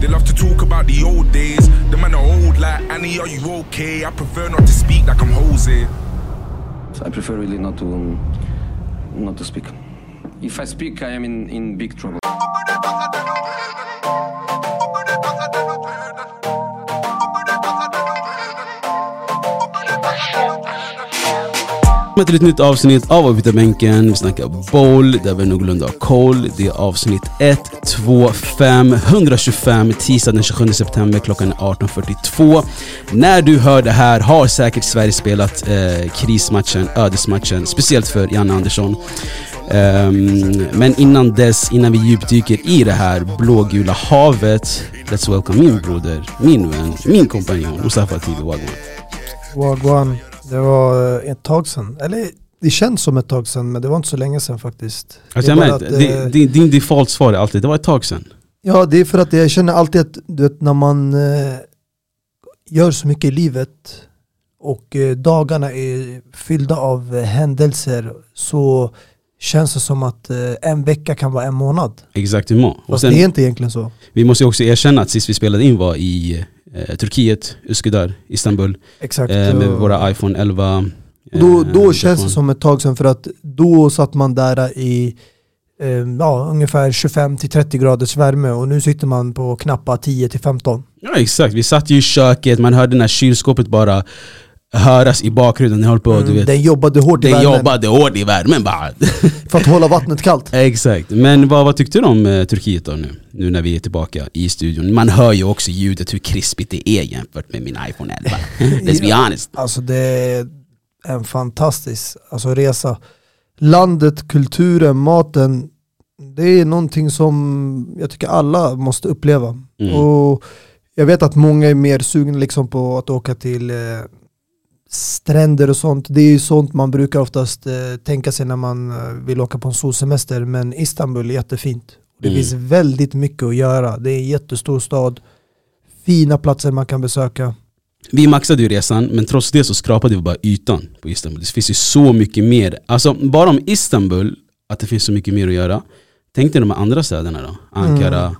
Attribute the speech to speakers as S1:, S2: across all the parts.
S1: They love to talk about the old days. The man are old like Annie, are you okay? I prefer not to speak like I'm Jose.
S2: I prefer really not to um, not to speak. If I speak, I am in, in big trouble.
S3: Välkomna till ett nytt avsnitt av Avbytarbänken. Vi snackar boll, där vi någorlunda har koll. Det är avsnitt 1, 2, 5, 125, tisdag den 27 september klockan är 18.42. När du hör det här har säkert Sverige spelat eh, krismatchen, ödesmatchen, speciellt för Janne Andersson. Um, men innan dess, innan vi djupdyker i det här blågula havet, let's welcome min broder, min vän, min kompanjon Mustafa Tibi Wagwan.
S4: Wagwan, det var eh, ett tag sedan. Eller det känns som ett tag sedan men det var inte så länge sedan faktiskt.
S3: Alltså
S4: Det
S3: jag
S4: bara
S3: märkte,
S4: att, eh,
S3: din, din, din default svar är alltid, det var ett tag sedan.
S4: Ja det är för att jag känner alltid att du vet, när man eh, gör så mycket i livet och eh, dagarna är fyllda av eh, händelser så känns det som att en vecka kan vara en månad.
S3: Exakt. Och
S4: Fast
S3: sen,
S4: det är inte egentligen så.
S3: vi måste också erkänna att sist vi spelade in var i eh, Turkiet, Üsküdar, Istanbul.
S4: Exakt.
S3: Eh, med våra iPhone 11.
S4: Då,
S3: eh,
S4: då känns det som ett tag sedan för att då satt man där i eh, ja, ungefär 25-30 graders värme och nu sitter man på knappa 10-15.
S3: Ja exakt, vi satt ju i köket, man hörde när kylskåpet bara höras i bakgrunden. Ni håller på, du
S4: Mm,
S3: vet.
S4: den jobbade hårt i
S3: Den
S4: värmen
S3: jobbade hårt i värmen bara.
S4: för att hålla vattnet kallt.
S3: Exakt, men vad, vad tyckte du om eh, Turkiet då nu? Nu när vi är tillbaka i studion. Man hör ju också ljudet, hur krispigt det är jämfört med min iPhone 11. Let's be honest.
S4: Alltså det är en fantastisk alltså, resa. Landet, kulturen, maten. Det är någonting som jag tycker alla måste uppleva.
S3: Mm.
S4: Och jag vet att många är mer sugna liksom på att åka till eh, stränder och sånt. Det är ju sånt man brukar oftast eh, tänka sig när man eh, vill åka på en solsemester. Men Istanbul är jättefint. Det
S3: Mm.
S4: finns väldigt mycket att göra. Det är en jättestor stad. Fina platser man kan besöka.
S3: Vi maxade ju resan, men trots det så skrapade vi bara ytan på Istanbul. Det finns ju så mycket mer. Alltså bara om Istanbul, att det finns så mycket mer att göra. Tänk dig de andra städerna då. Ankara,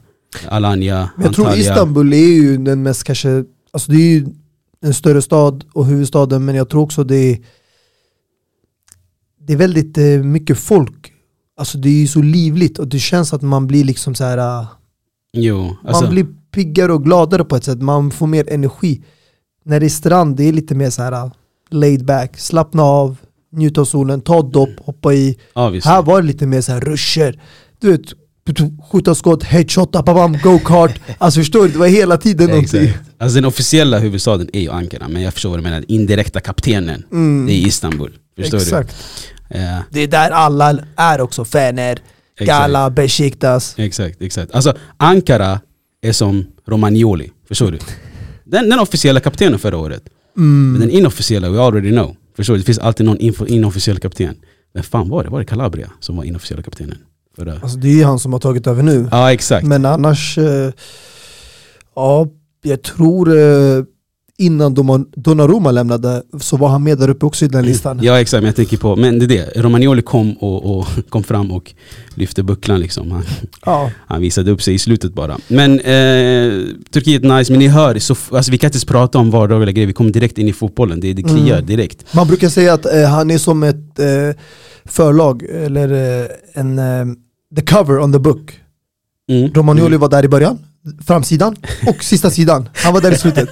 S3: Alanya,
S4: Mm. Men jag tror. Istanbul är ju den mest kanske, alltså det är ju en större stad och huvudstaden men jag tror också det är det är väldigt eh, mycket folk. Alltså det är ju så livligt och det känns att man blir liksom så här. ah,
S3: Jo, alltså,
S4: man blir piggare och gladare på ett sätt, man får mer energi. När det är strand, det är lite mer så här ah, laid back, slappna av, njuta av solen, ta dopp, hoppa i.
S3: obviously.
S4: Här var det lite mer så här ruscher. Du vet, skjuta skott, headshot, babam, go-kart. Alltså förstår du, det var hela tiden någonting.
S3: Alltså den officiella huvudstaden är ju Ankara, men jag förstår vad du menar. Den indirekta kaptenen,
S4: Mm.
S3: det är Istanbul. Förstår
S4: Exakt.
S3: du? Ja,
S4: Det är där alla är också, Fener, Gala, Besiktas.
S3: exakt, exakt. Alltså Ankara är som Romagnoli, förstår du? Den, den officiella kaptenen förra året.
S4: Mm.
S3: Men den inofficiella, we already know. Förstår du? Det finns alltid någon inofficiell kapten. Men fan var det? Var det Calabria som var inofficiella kaptenen? Förra?
S4: Alltså det är ju han som har tagit över nu.
S3: Ja exakt.
S4: Men annars, eh, ja, jag tror eh, innan Donnarumma lämnade så var han med där uppe också i den listan.
S3: Ja exakt, men jag tänker på, men det är det. Romagnoli kom, och, och kom fram och lyfte bucklan liksom. Han,
S4: Ja.
S3: Han visade upp sig i slutet bara. Men eh, Turkiet nice, men ni hör, så, alltså, vi kan inte ens prata om vardagliga grejer, vi kommer direkt in i fotbollen, det, det kliar
S4: Mm.
S3: direkt.
S4: Man brukar säga att eh, han är som ett eh, förlag, eller eh, en the cover on the book.
S3: Mm.
S4: Romagnoli var där i början, framsidan och sista sidan. Han var där i slutet.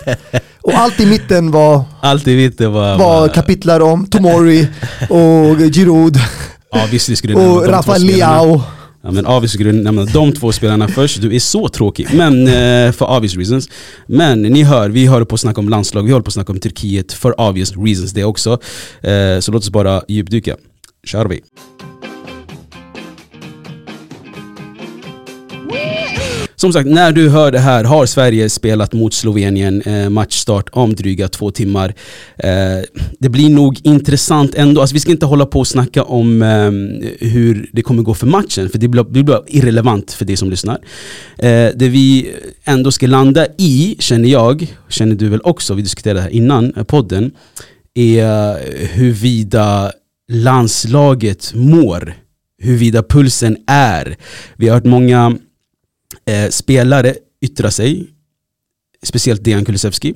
S4: Och allt i mitten var,
S3: Allt i vitt det var...
S4: var kapitlar om Tomori och Giroud och Rafael. Leao.
S3: Ja, men du nämna de två spelarna först, du är så tråkig. Men eh, för obvious reasons. Men ni hör, vi håller på att snacka om landslag, vi håller på att snacka om Turkiet för obvious reasons det också. Eh, så låt oss bara djupdyka. Kör vi. Som sagt, när du hör det här har Sverige spelat mot Slovenien, eh, matchstart om dryga två timmar. Eh, det blir nog intressant ändå, alltså, vi ska inte hålla på och snacka om eh, hur det kommer gå för matchen, för det blir, det blir irrelevant för dig som lyssnar. Eh, det vi ändå ska landa i, känner jag, känner du väl också, vi diskuterade det här innan eh, podden, är huruvida landslaget mår, huruvida pulsen är. Vi har hört många eh, spelare yttra sig. Speciellt Dejan Kulusevski.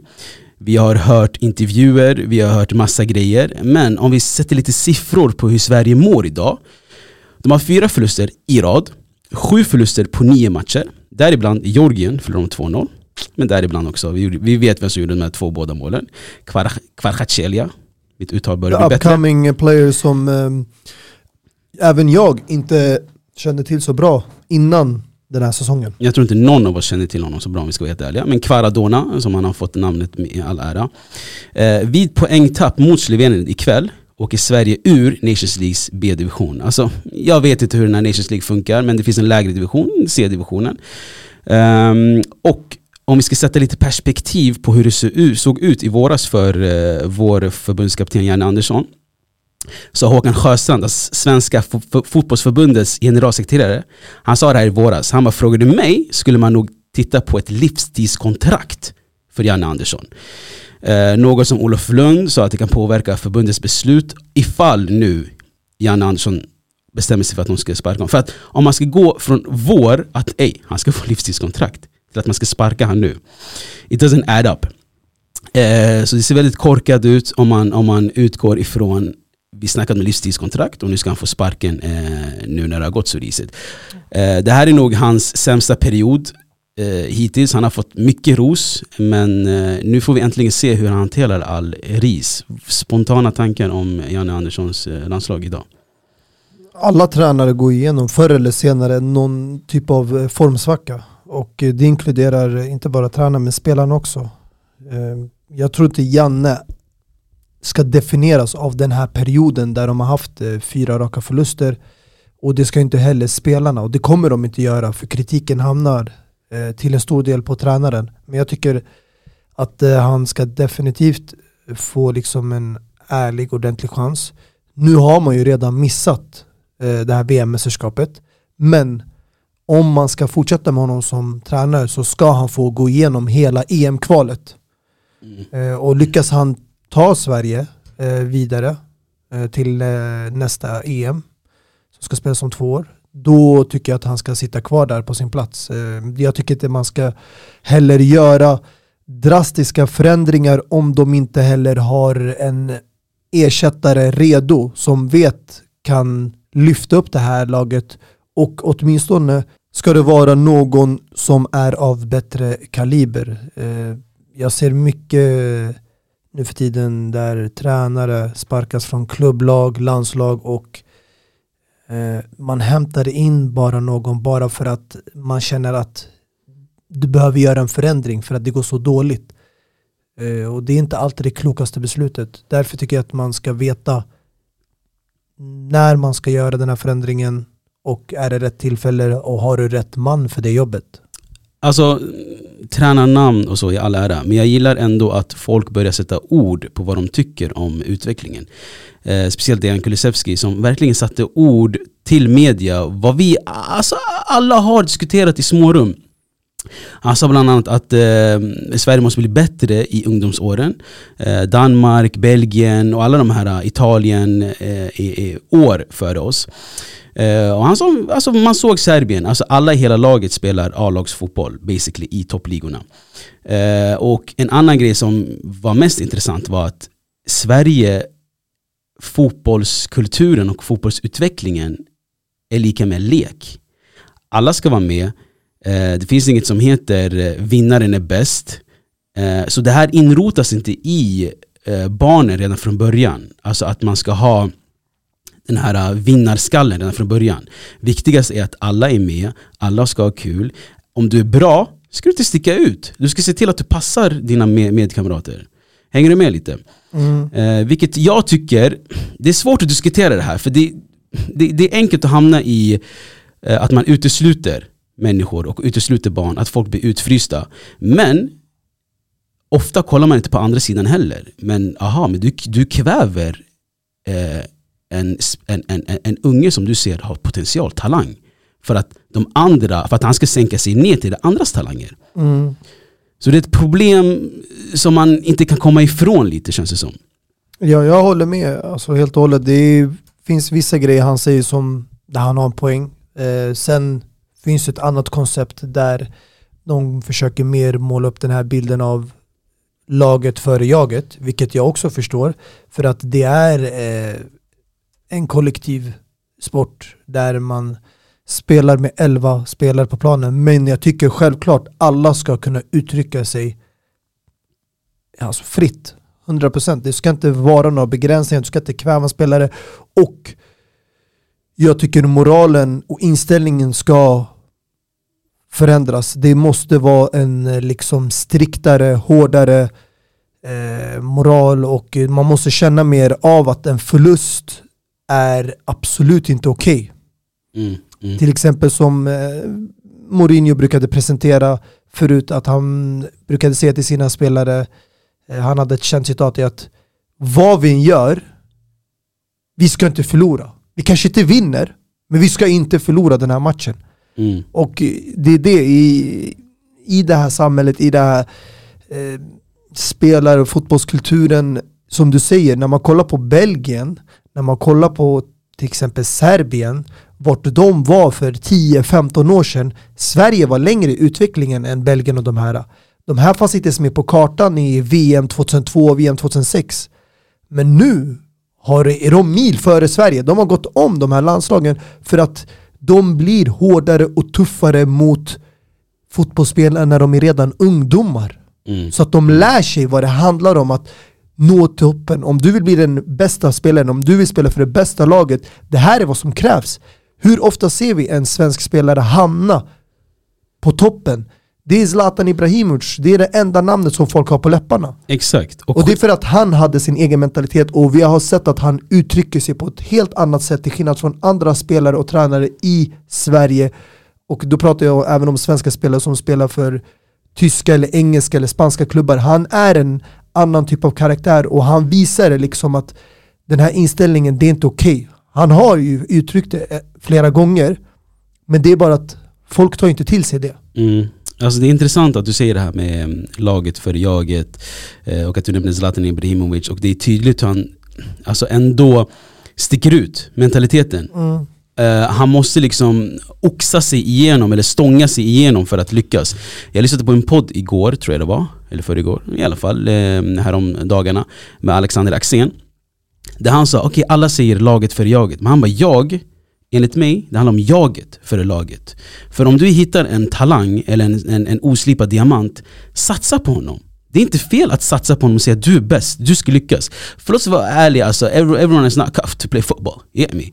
S3: Vi har hört intervjuer, vi har hört massa grejer. Men om vi sätter lite siffror på hur Sverige mår idag. De har fyra förluster i rad. Sju förluster på nio matcher. Däribland Georgien förlorade de 2-0. Men däribland också, vi, vi vet vem som gjorde de här två båda målen. Kvar-. Mitt uttal börjar bli bättre.
S4: upcoming player som ehm, även jag inte kände till så bra innan den här säsongen.
S3: Jag tror inte någon av oss känner till honom så bra om vi ska vara helt ärliga. Men Kvaradona, som han har fått namnet med i all ära. Eh, vid poängtapp mot Slovenien ikväll åker Sverige ur Nations Leagues B-division. Alltså, jag vet inte hur den här Nations League funkar, men det finns en lägre division, C-divisionen. Um, och om vi ska sätta lite perspektiv på hur det såg ut i våras för uh, vår förbundskapten Janne Andersson. Så Håkan Sjöstrand, alltså Svenska fotbollsförbundets generalsekreterare, han sa det här i våras. Han bara frågade mig, skulle man nog titta på ett livstidskontrakt för Janne Andersson? Eh, något som Olof Lund sa att det kan påverka förbundets beslut ifall nu Janne Andersson bestämmer sig för att de ska sparka honom. För att om man ska gå från vår, att ej, han ska få livstidskontrakt, till att man ska sparka honom nu. It doesn't add up. Eh, så det ser väldigt korkat ut om man, om man utgår ifrån vi snackade om livstidskontrakt och nu ska han få sparken eh, nu när det har gått så risigt. Eh, det här är nog hans sämsta period eh, hittills. Han har fått mycket ros men eh, nu får vi äntligen se hur han hanterar all ris. Spontana tankar om Janne Anderssons eh, landslag idag.
S4: Alla tränare går igenom förr eller senare någon typ av eh, formsvacka. Och eh, det inkluderar inte bara tränaren men spelarna också. Eh, Jag tror inte Janne ska definieras av den här perioden där de har haft eh, fyra raka förluster. Och det ska inte heller spelarna och det kommer de inte göra för kritiken hamnar eh, till en stor del på tränaren. Men jag tycker att eh, han ska definitivt få liksom en ärlig ordentlig chans. Nu har man ju redan missat eh, det här VM-mästerskapet. Men om man ska fortsätta med honom som tränare så ska han få gå igenom hela EM-kvalet. Eh, och lyckas han ta Sverige eh, vidare eh, till eh, nästa EM som ska spelas om två år då tycker jag att han ska sitta kvar där på sin plats. Eh, jag tycker inte man ska heller göra drastiska förändringar om de inte heller har en ersättare redo som vet kan lyfta upp det här laget och åtminstone ska det vara någon som är av bättre kaliber. Eh, jag ser mycket nu för tiden där tränare sparkas från klubblag, landslag och eh, man hämtar in bara någon bara för att man känner att du behöver göra en förändring för att det går så dåligt. Eh, och det är inte alltid det klokaste beslutet. Därför tycker jag att man ska veta när man ska göra den här förändringen och är det rätt tillfälle och har du rätt man för det jobbet.
S3: Alltså, tränarnamn och så i all ära, men jag gillar ändå att folk börjar sätta ord på vad de tycker om utvecklingen. Eh, speciellt Dejan Kulusevski som verkligen satte ord till media, vad vi alltså, alla har diskuterat i smårum. Han sa bland annat att eh, Sverige måste bli bättre i ungdomsåren. Eh, Danmark, Belgien och alla de här, eh, Italien, eh, är, är år före oss. Eh, och han som, alltså man såg Serbien, alltså alla i hela laget spelar A-lagsfotboll basically i toppligorna. Eh, och en annan grej som var mest intressant var att Sverige, fotbollskulturen och fotbollsutvecklingen är lika med lek. Alla ska vara med, eh, det finns inget som heter eh, vinnaren är bäst. Eh, så det här inrotas inte i eh, barnen redan från början. Alltså att man ska ha den här äh, vinnarskallen redan från början. Viktigast är att alla är med, alla ska ha kul. Om du är bra ska du inte sticka ut. Du ska se till att du passar dina med medkamrater. Hänger du med lite? Eh, vilket jag tycker, det är svårt att diskutera det här för det, det, det är enkelt att hamna i eh, att man utesluter människor och utesluter barn, att folk blir utfrysta. Men ofta kollar man inte på andra sidan heller. Men aha, men du, du kväver eh, en, en, en, en, unge som du ser har potential, talang. För att de andra, för att han ska sänka sig ner till de andras talanger.
S4: Mm.
S3: Så det är ett problem som man inte kan komma ifrån lite känns det som.
S4: Ja, jag håller med alltså, helt och hållet. Det är, finns vissa grejer han säger som där han har en poäng. Eh, sen finns ett annat koncept där de försöker mer måla upp den här bilden av laget före jaget, vilket jag också förstår. För att det är eh, en kollektiv sport där man spelar med 11 spelare på planen. Men jag tycker självklart alla ska kunna uttrycka sig alltså fritt. 100%. Det ska inte vara några begränsningar, du ska inte kväva spelare. Och jag tycker moralen och inställningen ska förändras. Det måste vara en eh, liksom striktare, hårdare eh, moral och man måste känna mer av att en förlust är absolut inte okej. Okay. Mm, mm. Till exempel som eh, Mourinho brukade presentera förut att han brukade säga till sina spelare, eh, han hade ett känt citat i att vad vi än gör, vi ska inte förlora. Vi kanske inte vinner, men vi ska inte förlora den här matchen. Mm. Och det är det i, i det här samhället, i det här eh, spelar och fotbollskulturen, som du säger, när man kollar på Belgien, när man kollar på till exempel Serbien, vart de var för 10-15 år sedan. Sverige var längre i utvecklingen än Belgien och de här. De här fanns inte ens med på kartan i VM 2002 och VM 2006. Men nu har, är de mil före Sverige. De har gått om de här landslagen för att de blir hårdare och tuffare mot fotbollsspelare när de är redan ungdomar. Mm. Så att de lär sig vad det handlar om att nå toppen. Om du vill bli den bästa spelaren, om du vill spela för det bästa laget, det här är vad som krävs. Hur ofta ser vi en svensk spelare hamna på toppen? Det är Zlatan Ibrahimovic, det är det enda namnet som folk har på läpparna.
S3: Exakt.
S4: Och, och det är för att han hade sin egen mentalitet och vi har sett att han uttrycker sig på ett helt annat sätt till skillnad från andra spelare och tränare i Sverige. Och då pratar jag även om svenska spelare som spelar för tyska eller engelska eller spanska klubbar. Han är en annan typ av karaktär och han visar liksom att den här inställningen, det är inte okej. Okay. Han har ju uttryckt det eh, flera gånger, men det är bara att folk tar inte till sig det.
S3: Mm. Alltså det är intressant att du säger det här med mm, laget för jaget eh, och att du nämner Zlatan Ibrahimovic och det är tydligt hur han alltså ändå sticker ut mentaliteten. Mm. Uh, han måste liksom oxa sig igenom eller stånga sig igenom för att lyckas. Jag lyssnade på en podd igår, tror jag det var, eller för igår i alla fall, uh, härom dagarna med Alexander Axén. Där han sa, okej okay, alla säger laget för jaget, men han bara jag enligt mig, det handlar om jaget före laget. För om du hittar en talang eller en, en, en oslipad diamant, satsa på honom. Det är inte fel att satsa på honom och säga du är bäst, du ska lyckas. För låt oss vara ärliga, alltså, everyone is not cuffed to play football. You get me?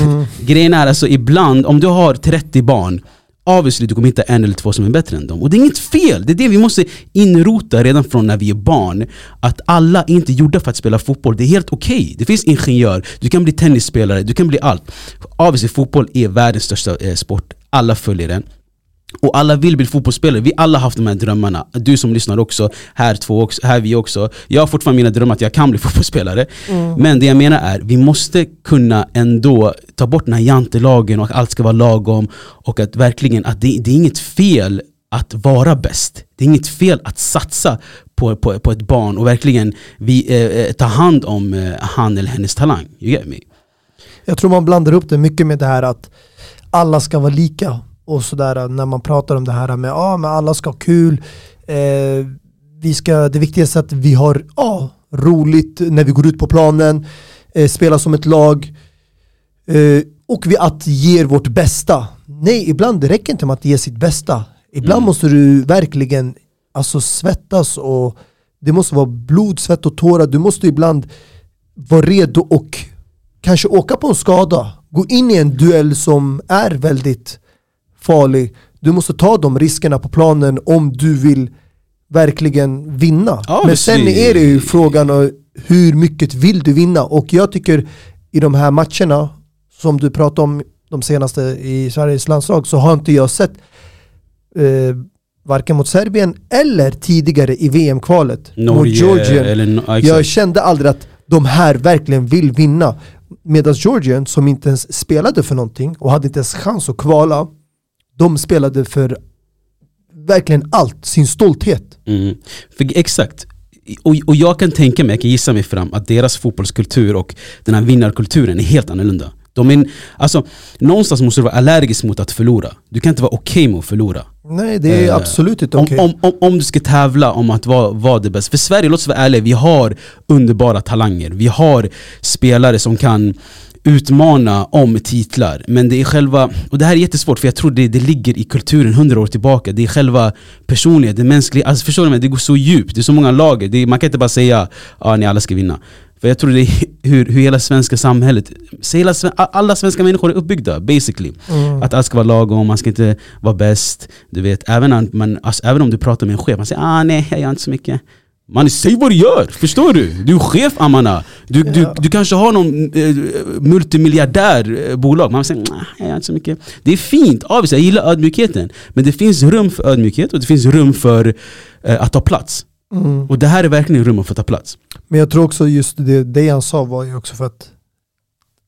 S3: Mm. Grejen är alltså ibland, om du har 30 barn obviously du kommer hitta en eller två som är bättre än dem. Och det är inget fel, det är det vi måste inrota redan från när vi är barn. Att alla är inte gjorda för att spela fotboll, det är helt okej. Okay. Det finns ingenjör, du kan bli tennisspelare, du kan bli allt. Obviously fotboll är världens största eh, sport, alla följer den. Och alla vill bli fotbollsspelare, vi alla har haft de här drömmarna. Du som lyssnar också, här två också, här vi också. Jag har fortfarande mina drömmar att jag kan bli fotbollsspelare. Mm. Men det jag menar är, vi måste kunna ändå ta bort den här jantelagen och att allt ska vara lagom. Och att verkligen, att det, det är inget fel att vara bäst. Det är inget fel att satsa på, på, på ett barn och verkligen vi, eh, eh ta hand om eh, han eller hennes talang. You get me?
S4: Jag tror man blandar upp det mycket med det här att alla ska vara lika och sådär när man pratar om det här med att ah, alla ska ha kul. Eh, vi ska, det viktigaste är att vi har ah, roligt när vi går ut på planen, eh, spelar som ett lag eh, och vi att ge vårt bästa. Nej, ibland det räcker inte med att ge sitt bästa. Ibland mm. måste du verkligen alltså, svettas och det måste vara blod, svett och tårar. Du måste ibland vara redo och kanske åka på en skada. Gå in i en duell som är väldigt farlig. Du måste ta de riskerna på planen om du vill verkligen vinna. Ja, Men sen är det ju frågan hur mycket vill du vinna? Och jag tycker i de här matcherna som du pratade om de senaste i Sveriges landslag så har inte jag sett eh, varken mot Serbien eller tidigare i VM-kvalet mot Georgien. jag kände aldrig att de här verkligen vill vinna. Medan Georgien som inte ens spelade för någonting och hade inte ens chans att kvala de spelade för verkligen allt, sin stolthet.
S3: Mm. För, exakt. Och, och jag kan tänka mig, jag kan gissa mig fram att deras fotbollskultur och den här vinnarkulturen är helt annorlunda. De är, alltså, någonstans måste du vara allergisk mot att förlora. Du kan inte vara okej med att förlora.
S4: Nej det är
S3: Eh,
S4: absolut inte
S3: Om,
S4: okej.
S3: om, om, om du ska tävla om att vara, vara det bästa. För Sverige, låt oss vara ärliga, vi har underbara talanger. Vi har spelare som kan utmana om titlar. Men det är själva, och det här är jättesvårt för jag tror det, det ligger i kulturen hundra år tillbaka. Det är själva personligheten, det mänskliga. Alltså förstår du mig? Det går så djupt, det är så många lager. Är, man kan inte bara säga att ah, ni alla ska vinna. För jag tror det är hur, hur hela svenska samhället, hela, alla svenska människor är uppbyggda basically.
S4: Mm.
S3: Att allt ska vara lagom, man ska inte vara bäst. Du vet, även, om man, alltså, även om du pratar med en chef, man säger ah nej jag gör inte så mycket. Man säg vad du gör, förstår du? Du är chef Amana. Du, du,
S4: Ja.
S3: du kanske har någon eh, multimiljardär eh, bolag. Man säger nah, jag gör inte så mycket. Det är fint, obviously, jag gillar ödmjukheten. Men det finns rum för ödmjukhet och det finns rum för eh, att ta plats.
S4: Mm.
S3: Och det här är verkligen rum för att ta plats.
S4: Men jag tror också just det, det han sa var ju också för att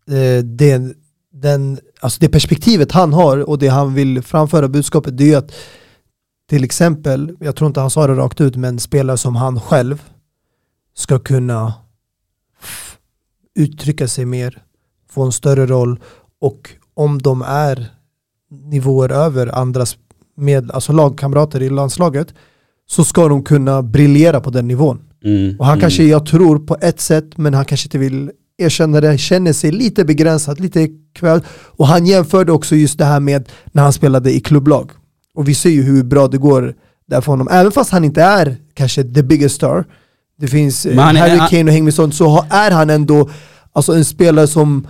S4: eh, det, den, alltså det perspektivet han har och det han vill framföra budskapet det är ju att till exempel, jag tror inte han sa det rakt ut, men spelare som han själv ska kunna uttrycka sig mer, få en större roll och om de är nivåer över andras med, alltså lagkamrater i landslaget så ska de kunna briljera på den nivån.
S3: Mm,
S4: Och han
S3: mm.
S4: kanske, jag tror på ett sätt, men han kanske inte vill erkänna det, känner sig lite begränsad, lite kväll. Och han jämförde också just det här med när han spelade i klubblag. Och vi ser ju hur bra det går där för honom. Även fast han inte är kanske the biggest star, det finns eh, Harry Kane och sånt, så är han ändå alltså en spelare som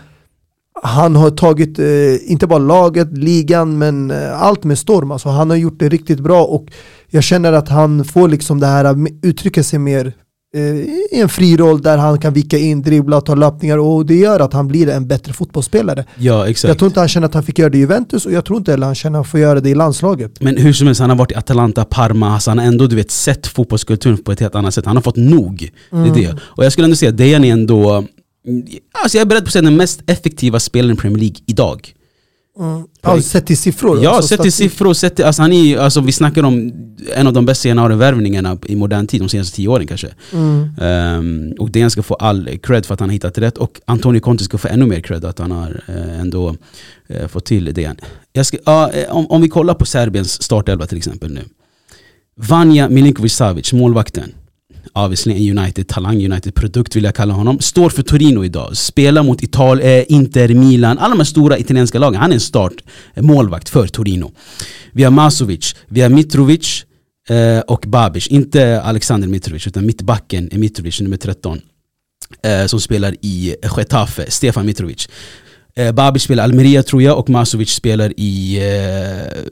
S4: han har tagit, eh, inte bara laget, ligan, men eh, allt med storm. Alltså, han har gjort det riktigt bra och jag känner att han får liksom det här att uttrycka sig mer eh, i en fri roll där han kan vika in, dribbla, ta löpningar och det gör att han blir en bättre fotbollsspelare.
S3: Ja exakt.
S4: Jag tror inte han känner att han fick göra det i Juventus och jag tror inte heller han känner att han får göra det i landslaget.
S3: Men hur som helst, han har varit i Atalanta, Parma, alltså han har ändå du vet, sett fotbollskulturen på ett helt annat sätt. Han har fått nog. Det är det. Och jag skulle ändå säga att Dejan är ändå, alltså jag är beredd på att säga den mest effektiva spelaren i Premier League idag.
S4: Ja, sett till siffror.
S3: Ja,
S4: alltså
S3: sett till siffror, sett till, alltså han är, alltså vi snackar om en av de bästa januarivärvningarna i modern tid, de senaste tio åren kanske.
S4: Mm.
S3: Ehm, och Dejan ska få all cred för att han har hittat rätt och Antonio Conte ska få ännu mer cred att han har eh, ändå eh, fått till Dejan. Jag ska, eh, om, om vi kollar på Serbiens startelva till exempel nu. Vanja Milinkovic Savic, målvakten. Obviously en United-talang, United-produkt vill jag kalla honom. Står för Torino idag, spelar mot Ital, eh, Inter, Milan, alla de här stora italienska lagen. Han är en startmålvakt för Torino. Vi har Masovic, vi har Mitrovic eh, och Babic. Inte Alexander Mitrovic utan mittbacken är Mitrovic, nummer 13. Eh, som spelar i Getafe, Stefan Mitrovic. Eh, Babic spelar Almeria tror jag och Masovic spelar i, eh,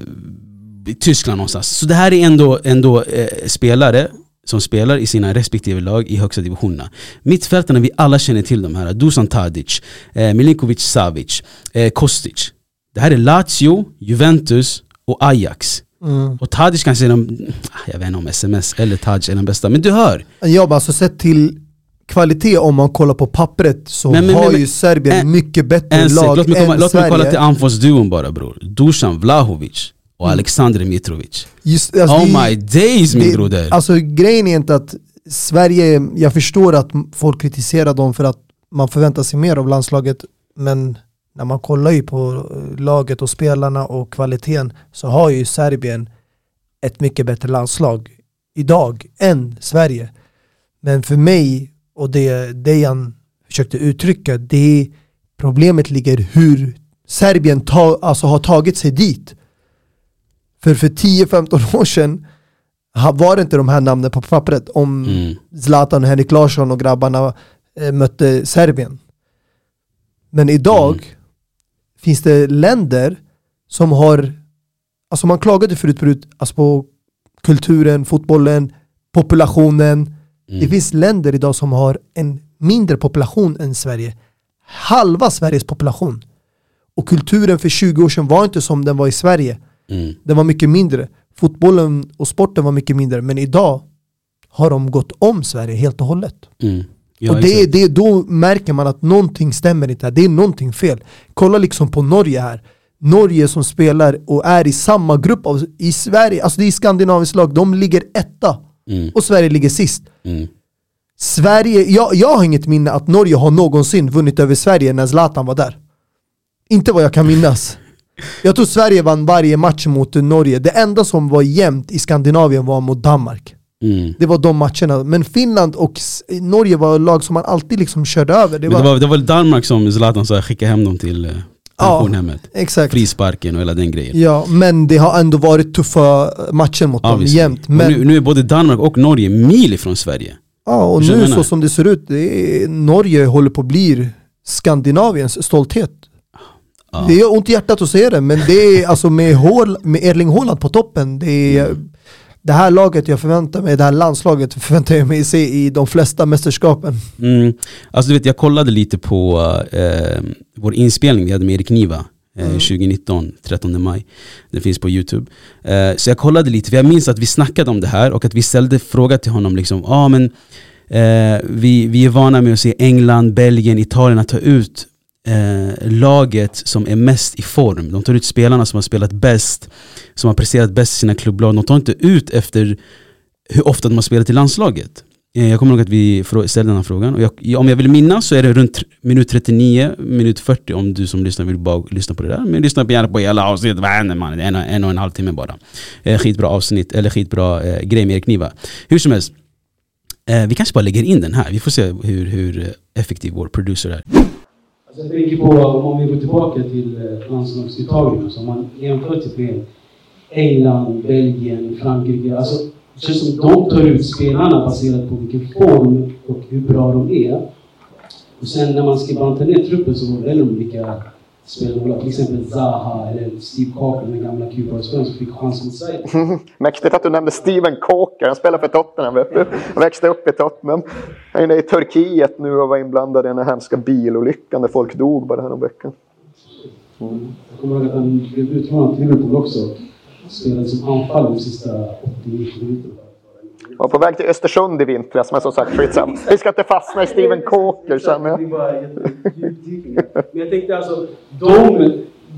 S3: i Tyskland någonstans. Så det här är ändå, ändå eh, spelare som spelar i sina respektive lag i högsta divisionerna. Mittfältarna, vi alla känner till de här. Dusan Tadic, eh, Milinkovic Savic, eh, Kostic. Det här är Lazio, Juventus och Ajax.
S4: Mm.
S3: Och Tadic kanske är den, jag vet inte om SMS eller Tadic är den bästa, men du hör.
S4: Ja, men alltså sett till kvalitet om man kollar på pappret så
S3: Men- men-
S4: har
S3: men-
S4: ju Serbien
S3: en-
S4: mycket bättre
S3: En
S4: lag
S3: låt mig, komma,
S4: än
S3: låt mig
S4: Sverige.
S3: kolla till anfallsduon bara bror. Dusan Vlahovic och
S4: Mm.
S3: Alexander Mitrovic.
S4: Just, alltså,
S3: oh
S4: det-
S3: my days min
S4: det-
S3: broder.
S4: Alltså grejen är inte att Sverige, jag förstår att folk kritiserar dem för att man förväntar sig mer av landslaget, men när man kollar ju på eh, laget och spelarna och kvaliteten så har ju Serbien ett mycket bättre landslag idag än Sverige. Men för mig och det Dejan försökte uttrycka, det problemet ligger hur Serbien ta, alltså har tagit sig dit. För för 10-15 år sedan var det inte de här namnen på pappret om
S3: Mm.
S4: Zlatan och Henrik Larsson och grabbarna eh, mötte Serbien. Men idag
S3: Mm.
S4: finns det länder som har, alltså man klagade förut, förut alltså på kulturen, fotbollen, populationen.
S3: Mm.
S4: Det finns länder idag som har en mindre population än Sverige. Halva Sveriges population. Och kulturen för 20 år sedan var inte som den var i Sverige.
S3: Mm.
S4: Den var mycket mindre. Fotbollen och sporten var mycket mindre. Men idag har de gått om Sverige helt och hållet.
S3: Mm. Ja,
S4: och det, det, då märker man att någonting stämmer inte här. Det är någonting fel. Kolla liksom på Norge här. Norge som spelar och är i samma grupp av, i Sverige, alltså det är skandinaviskt lag, de ligger etta
S3: Mm.
S4: och Sverige ligger sist.
S3: Mm.
S4: Sverige, jag, jag har inget minne att Norge har någonsin vunnit över Sverige när Zlatan var där. Inte vad jag kan minnas. Jag tror Sverige vann varje match mot Norge. Det enda som var jämnt i Skandinavien var mot Danmark.
S3: Mm.
S4: Det var de matcherna. Men Finland och Norge var lag som man alltid liksom körde över. Det var,
S3: det var, det var Danmark som Zlatan sa skicka hem dem till eh,
S4: Ja.
S3: pensionhemmet.
S4: exakt.
S3: Frisparken och hela den grejen.
S4: Ja, men det har ändå varit tuffa matcher mot dem
S3: Obviously.
S4: jämt. Men,
S3: nu, nu är både Danmark och Norge mil ifrån Sverige.
S4: ja, och nu så som det ser ut, det är, Norge håller på att bli Skandinaviens stolthet.
S3: Ja.
S4: Det är ont i hjärtat att säga det, men det är alltså med, Hål, med Erling Haaland på toppen. Det, är, det här laget jag förväntar mig, det här landslaget förväntar jag mig se i de flesta mästerskapen.
S3: Mm. Alltså du vet, jag kollade lite på eh, vår inspelning vi hade med Erik Niva eh, 2019, 13 maj. Den finns på youtube. Eh, så jag kollade lite, för jag minns att vi snackade om det här och att vi ställde fråga till honom liksom, ah, men eh, vi, vi är vana med att se England, Belgien, Italien att ta ut eh, laget som är mest i form. De tar ut spelarna som har spelat bäst, som har presterat bäst i sina klubblag. De tar inte ut efter hur ofta de har spelat i landslaget. Eh, Jag kommer ihåg att vi ställde den här frågan. Och jag, om jag vill minnas så är det runt minut 39, minut 40 om du som lyssnar vill bara lyssna på det där. Men lyssna gärna på hela avsnittet, vad händer man? En, och- en och en halv timme bara. Eh, skitbra avsnitt, eller skitbra eh, grej med Erik Niva. Hur som helst, eh, vi kanske bara lägger in den här. Vi får se hur, hur effektiv vår producer är.
S5: Alltså jag tänker på, om vi går tillbaka till eh, landslagsuttagningen, så alltså, om man jämför typ med England, Belgien, Frankrike. Alltså, det känns som de tar ut spelarna baserat på vilken form och hur bra de är. Och sen när man ska banta ner truppen så väljer de vilka ha. Till exempel Zaha eller Steve Cocker, den gamla Cuba-spelaren som fick chans mot Sverige.
S6: Mäktigt att du nämnde Steven Coker. Han spelar för Tottenham. Vet du? Han växte upp i Tottenham. Han är i Turkiet nu och var inblandad i den här hemska bilolyckan där folk dog bara häromveckan.
S5: Jag kommer ihåg att han blev utlånad till Liverpool också. Spelade som anfall de sista 80-90 minuterna.
S6: Var på väg till Östersund i vintras, men som sagt skitsamma. Vi ska inte fastna i Steven Coker känner jag.
S5: Men jag tänkte alltså, de,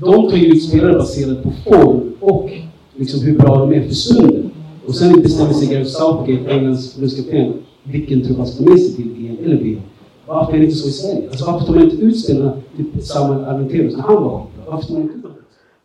S5: de tar ju ut spelare baserat på form och liksom hur bra de är för stunden. Och sen bestämmer sig Gareth Southgate, Englands förbundskapten, vilken trupp han ska med sig till EM eller VM. Varför är det inte så i Sverige? Alltså varför tar man inte ut spelarna, typ Samuel Armenteros, när han var? Varför tar man inte ut dem?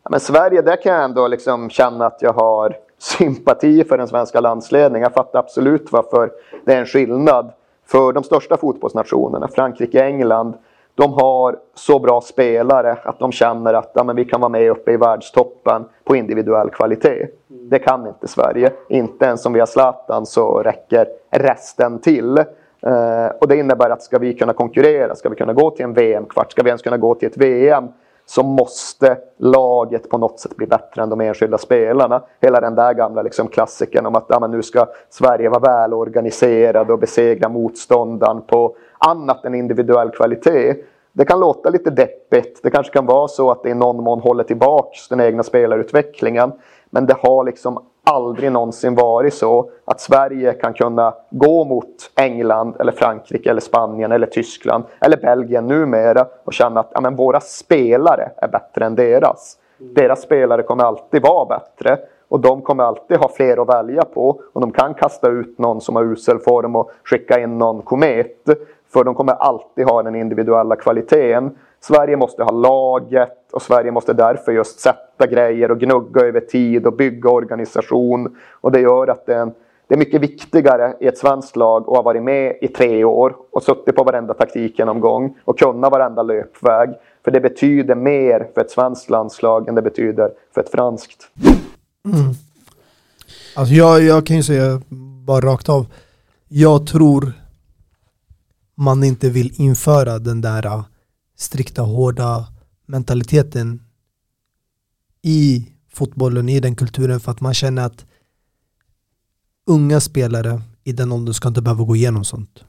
S6: Ja, Men Sverige, där kan jag ändå liksom känna att jag har sympati för den svenska landsledningen. Jag fattar absolut varför det är en skillnad. För de största fotbollsnationerna, Frankrike och England, de har så bra spelare att de känner att ja, men vi kan vara med uppe i världstoppen på individuell kvalitet. Det kan inte Sverige. Inte ens om vi har Zlatan så räcker resten till. Eh, och det innebär att ska vi kunna konkurrera, ska vi kunna gå till en VM-kvart, ska vi ens kunna gå till ett VM så måste laget på något sätt bli bättre än de enskilda spelarna. Hela den där gamla liksom klassiken om att ja, men nu ska Sverige vara välorganiserad och besegra motståndaren på annat än individuell kvalitet. Det kan låta lite deppigt. Det kanske kan vara så att det i någon mån håller tillbaks den egna spelarutvecklingen. Men det har liksom aldrig någonsin varit så att Sverige kan kunna gå mot England, eller Frankrike, eller Spanien, eller Tyskland, eller Belgien numera och känna att ja, men våra spelare är bättre än deras. Deras spelare kommer alltid vara bättre och de kommer alltid ha fler att välja på. Och de kan kasta ut någon som har usel form och skicka in någon komet. För de kommer alltid ha den individuella kvaliteten. Sverige måste ha laget och Sverige måste därför just sätta grejer och gnugga över tid och bygga organisation. Och det gör att det är, en, det är mycket viktigare i ett svenskt lag att ha varit med i tre år och suttit på varenda taktikgenomgång och kunna varenda löpväg. För det betyder mer för ett svenskt landslag än det betyder för ett franskt. Mm.
S4: Alltså jag, jag kan ju säga bara rakt av, jag tror man inte vill införa den där uh, strikta, hårda mentaliteten i fotbollen, i den kulturen för att man känner att unga spelare i den åldern ska inte behöva gå igenom sånt.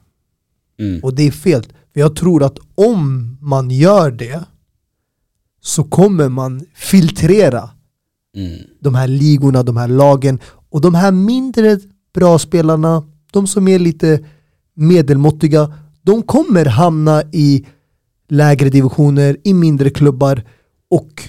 S3: Mm.
S4: Och det är fel. För jag tror att om man gör det så kommer man filtrera
S3: Mm.
S4: de här ligorna, de här lagen och de här mindre bra spelarna, de som är lite medelmåttiga, de kommer hamna i lägre divisioner, i mindre klubbar och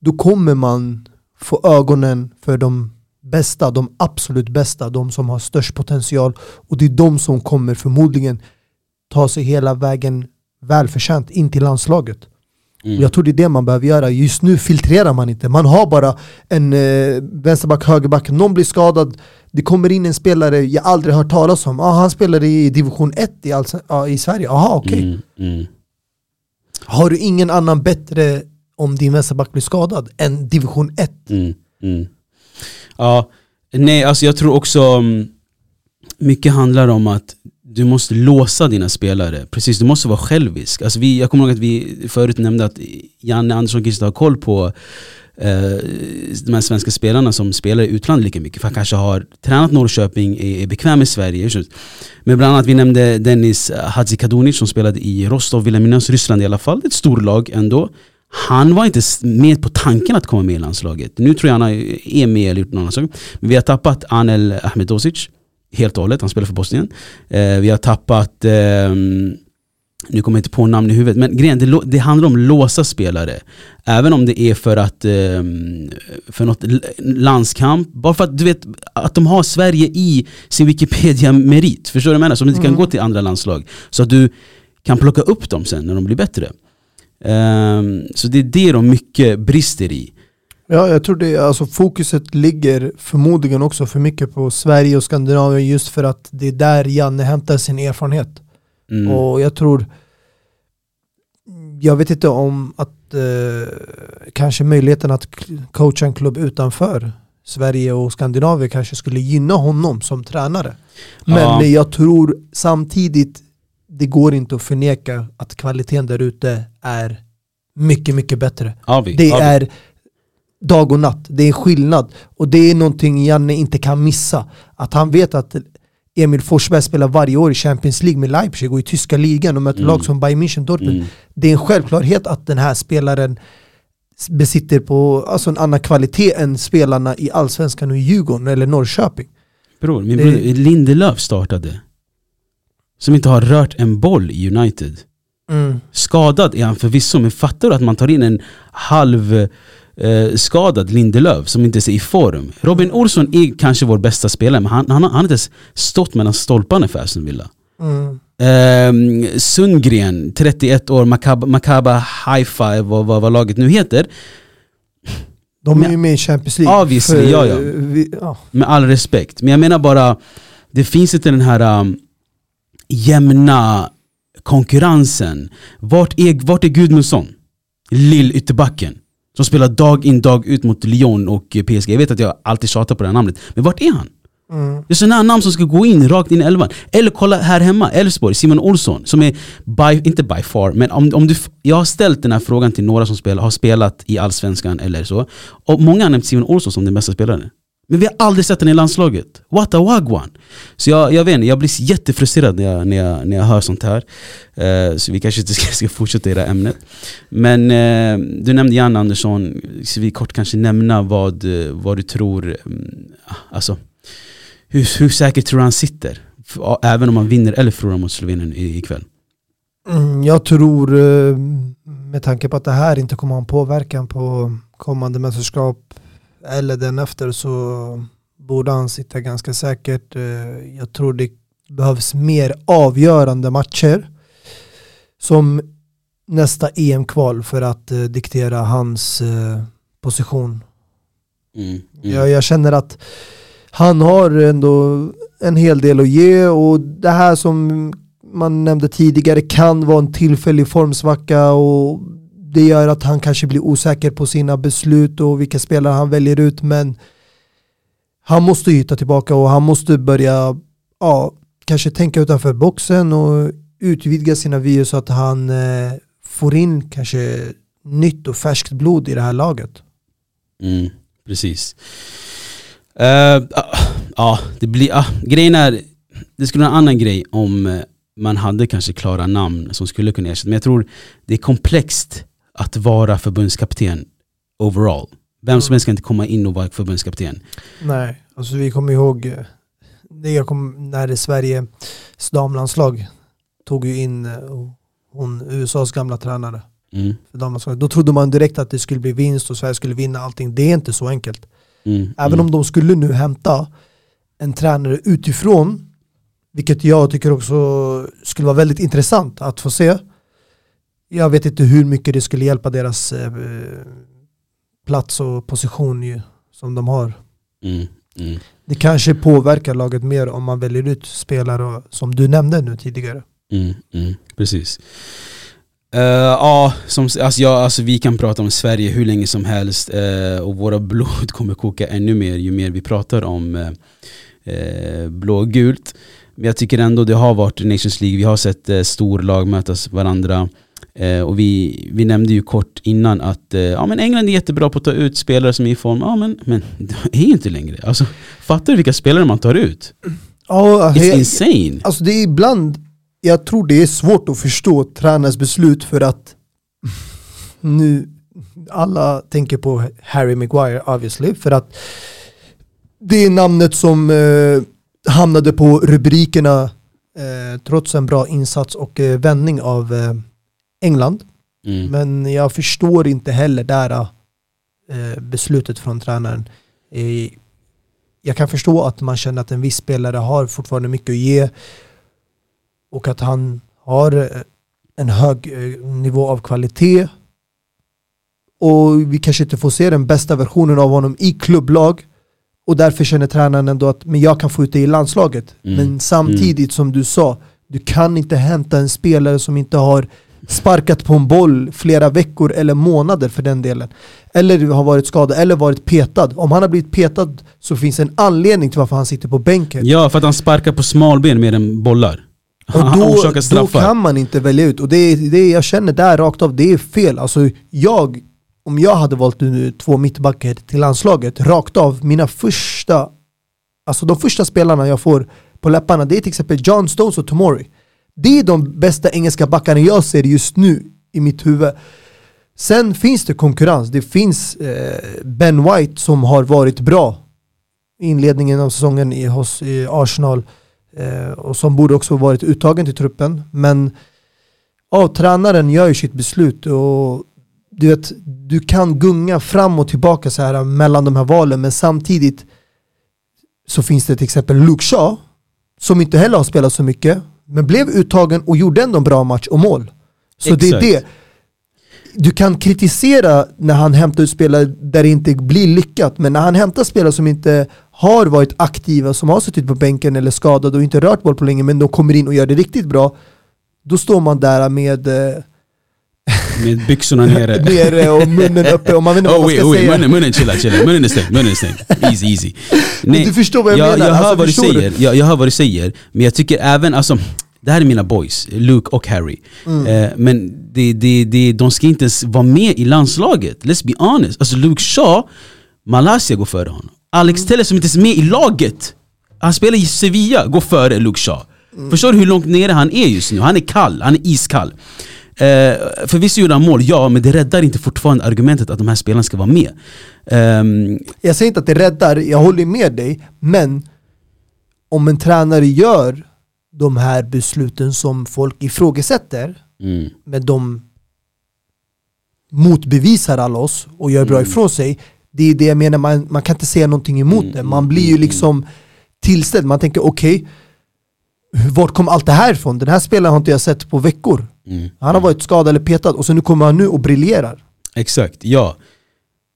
S4: då kommer man få ögonen för de bästa, de absolut bästa, de som har störst potential och det är de som kommer förmodligen ta sig hela vägen välförtjänt in till landslaget.
S3: Mm.
S4: Jag tror det är det man behöver göra. Just nu filtrerar man inte. Man har bara en eh, vänsterback, högerback, någon blir skadad. Det kommer in en spelare jag aldrig hört talas om. Ah, han spelar i division 1 i, Allsven- ah, i Sverige. Jaha, okej.
S3: Mm, mm.
S4: Har du ingen annan bättre om din vänsterback blir skadad än division 1?
S3: Mm, mm. Ja, nej alltså jag tror också mm, mycket handlar om att du måste låsa dina spelare. Precis, du måste vara självisk. Alltså vi, jag kommer ihåg att vi förut nämnde att Janne Andersson kanske har koll på eh, de här svenska spelarna som spelar i utlandet lika mycket. För han kanske har tränat Norrköping, är, är bekväm i Sverige. Men bland annat vi nämnde Dennis Hadzikadunic som spelade i Rostov, Vilhelminas, Ryssland i alla fall. Det är ett storlag ändå. Han var inte med på tanken att komma med i landslaget. Nu tror jag han är med eller gjort någon annan sak. Men vi har tappat Anel Ahmedosic helt och hållet, han spelar för Bosnien. Eh, vi har tappat, eh, nu kommer jag inte på namn i huvudet, men grejen det, det handlar om låsa spelare. Även om det är för att ehm, för något landskamp, bara för att du vet att de har Sverige i sin Wikipedia-merit. Förstår du vad jag menar? Så de inte kan gå till andra landslag. Så att du kan plocka upp dem sen när de blir bättre. Ehm, så det är det de mycket brister i.
S4: Ja, jag tror det, alltså fokuset ligger förmodligen också för mycket på Sverige och Skandinavien just för att det är där Janne hämtar sin erfarenhet.
S3: Mm.
S4: Och jag tror, jag vet inte om att eh, kanske möjligheten att coacha en klubb utanför Sverige och Skandinavien kanske skulle gynna honom som tränare. Men
S3: Ja.
S4: jag tror samtidigt, det går inte att förneka att kvaliteten där ute är mycket, mycket bättre.
S3: Avi,
S4: Det
S3: Avi.
S4: är dag och natt, det är skillnad. Och det är någonting Janne inte kan missa. Att han vet att Emil Forsberg spelar varje år i Champions League med Leipzig och i tyska ligan och möter
S3: Mm.
S4: lag som Bayern München, Dortmund.
S3: Mm.
S4: Det är en självklarhet att den här spelaren besitter på alltså en annan kvalitet än spelarna i Allsvenskan och i Djurgården eller Norrköping.
S3: Bror, min
S4: Det-
S3: bror Lindelöf startade. Som inte har rört en boll i United. Skadad är han förvisso, men fattar du att man tar in en halv eh, skadad Lindelöf som inte är i form. Robin Olsson är kanske vår bästa spelare, men han, han, han har inte ens stått mellan stolparna för Aston Villa.
S4: Mm.
S3: Ehm, Sundgren, 31 år, Makaba, Makaba Haifa, vad, vad, vad laget nu heter.
S4: De är
S3: Men-
S4: ju med i Champions League.
S3: Obviously, ja, ja.
S4: Vi, ja.
S3: Med all respekt. Men jag menar bara, det finns inte den här um, jämna konkurrensen. Vart är, vart är Gudmundsson? Lill ytterbacken. Som spelar dag in dag ut mot Lyon och PSG. Jag vet att jag alltid tjatar på det här namnet. Men vart är han?
S4: Mm.
S3: Det är sådana här namn som ska gå in rakt in i elvan. Eller kolla här hemma, Elfsborg, Simon Olsson. Som är, by, inte by far, men om, om du, jag har ställt den här frågan till några som spelar, har spelat i Allsvenskan eller så. Och många har nämnt Simon Olsson som den bästa spelaren. Men vi har aldrig sett den i landslaget. What a wagwan! Så jag, jag vet inte, jag blir jättefrustrerad när jag, när jag, när jag hör sånt här. Uh, så vi kanske inte ska, ska fortsätta i det här ämnet. Men uh, du nämnde Jan Andersson, ska vi kort kanske nämna vad, eh, vad du tror, mm, alltså hur, hur säkert tror du han sitter? Även om han vinner eller förlorar mot Slovenien ikväll.
S4: Mm, jag tror, med tanke på att det här inte kommer ha en påverkan på kommande mästerskap eller den efter så borde han sitta ganska säkert. Eh, Jag tror det behövs mer avgörande matcher som nästa EM-kval för att eh, diktera hans eh, position.
S3: Mm. Mm.
S4: Jag, jag känner att han har ändå en hel del att ge och det här som man nämnde tidigare kan vara en tillfällig formsvacka och det gör att han kanske blir osäker på sina beslut och vilka spelare han väljer ut men han måste ju hitta tillbaka och han måste börja ja, kanske tänka utanför boxen och utvidga sina vyer så att han eh, får in kanske nytt och färskt blod i det här laget.
S3: Mm, precis. Uh, ja, det blir, uh, grejen är, det skulle vara en annan grej om eh, man hade kanske klara namn som skulle kunna ersätta. Men jag tror det är komplext att vara förbundskapten overall. Vem som helst kan inte komma in och vara förbundskapten.
S4: Nej, alltså vi kommer ihåg eh, jag kom, när Sveriges damlandslag tog ju in eh, hon, USAs gamla tränare.
S3: Mm,
S4: För damlandslaget. Då trodde man direkt att det skulle bli vinst och Sverige skulle vinna allting. Det är inte så enkelt.
S3: mm,
S4: Även
S3: mm.
S4: om de skulle nu hämta en tränare utifrån, vilket jag tycker också skulle vara väldigt intressant att få se. Jag vet inte hur mycket det skulle hjälpa deras eh, plats och position ju, som de har.
S3: Mm, mm.
S4: Det kanske påverkar laget mer om man väljer ut spelare som du nämnde nu tidigare.
S3: Mm, mm, precis. Eh, ja, som, alltså, ja, alltså vi kan prata om Sverige hur länge som helst eh, och våra blod kommer koka ännu mer ju mer vi pratar om uh, uh, blågult. Men jag tycker ändå det har varit Nations League, vi har sett uh, storlag mötas varandra. Och vi, vi nämnde ju kort innan att ja, men England är jättebra på att ta ut spelare som är i form, ja, men, men det är inte längre. Alltså, fattar du vilka spelare man tar ut?
S4: Ja,
S3: It's
S4: jag-
S3: insane.
S4: Alltså det är ibland, jag tror det är svårt att förstå tränarens beslut för att nu, alla tänker på Harry Maguire obviously, för att det är namnet som eh, hamnade på rubrikerna eh, trots en bra insats och eh, vändning av eh, England.
S3: Mm.
S4: Men jag förstår inte heller där eh, beslutet från tränaren. Eh, jag kan förstå att man känner att en viss spelare har fortfarande mycket att ge och att han har eh, en hög eh, nivå av kvalitet. Och vi kanske inte får se den bästa versionen av honom i klubblag och därför känner tränaren ändå att men jag kan få ut det i landslaget.
S3: Mm.
S4: Men samtidigt som du sa, du kan inte hämta en spelare som inte har sparkat på en boll flera veckor eller månader för den delen. Eller har varit skadad eller varit petad. Om han har blivit petad så finns en anledning till varför han sitter på bänken.
S3: Ja, för att han sparkar på smalben mer än bollar.
S4: Och
S3: han
S4: då,
S3: orsakar
S4: då
S3: straffar.
S4: kan man inte välja ut. Och det, det jag känner där rakt av, det är fel. Alltså jag, om jag hade valt nu två mittbackar till landslaget, rakt av, mina första, alltså de första spelarna jag får på läpparna, det är till exempel John Stones och Tomori. Det är de bästa engelska backarna jag ser just nu i mitt huvud. Sen finns det konkurrens, det finns eh, Ben White som har varit bra i inledningen av säsongen i, hos i Arsenal eh, och som borde också varit uttagen till truppen. Men ja, tränaren gör ju sitt beslut och du vet, du kan gunga fram och tillbaka så här mellan de här valen men samtidigt så finns det till exempel Luke Shaw som inte heller har spelat så mycket men blev uttagen och gjorde ändå en bra match och mål. Så det är
S3: Exakt.
S4: det. Du kan kritisera när han hämtar ut spelare där det inte blir lyckat men när han hämtar spelare som inte har varit aktiva, som har suttit på bänken eller skadade och inte rört boll på länge men de kommer in och gör det riktigt bra då står man där med eh,
S3: Med byxorna nere.
S4: nere och munnen uppe och man vet inte vad
S3: Oh
S4: man
S3: wait,
S4: ska
S3: wait,
S4: säga.
S3: munnen, munnen chilla, chilla. Munnen är stängd, munnen är stängd. Easy, easy. Nej,
S4: du förstår vad jag menar,
S3: Jag hör
S4: alltså,
S3: vad du
S4: förstår du?
S3: säger, jag, jag hör vad du säger. Men jag tycker även, alltså, det här är mina boys, Luke och Harry.
S4: Mm.
S3: Eh, men det, det, det, de ska inte ens vara med i landslaget. Let's be honest. Alltså Luke Shaw, Malaysia går före honom. Alex
S4: Mm.
S3: Telles som inte ens är med i laget. Han spelar i Sevilla, går före Luke Shaw.
S4: Mm.
S3: Förstår du hur långt nere han är just nu? Han är kall, han är iskall. Eh, förvisso gjorde han mål, ja, men det räddar inte fortfarande argumentet att de här spelarna ska vara med. Ehm,
S4: Jag säger inte att det räddar, jag håller med dig, men om en tränare gör de här besluten som folk ifrågasätter,
S3: mm,
S4: men de motbevisar alla oss och gör bra ifrån sig, det är det jag menar, man, man kan inte säga någonting emot det. Man blir ju liksom tillställd, man tänker okej, vart kom allt det här ifrån? Den här spelaren har inte jag sett på veckor.
S3: Mm.
S4: Han har varit skadad eller petad och så nu kommer han nu och briljerar.
S3: Exakt, ja.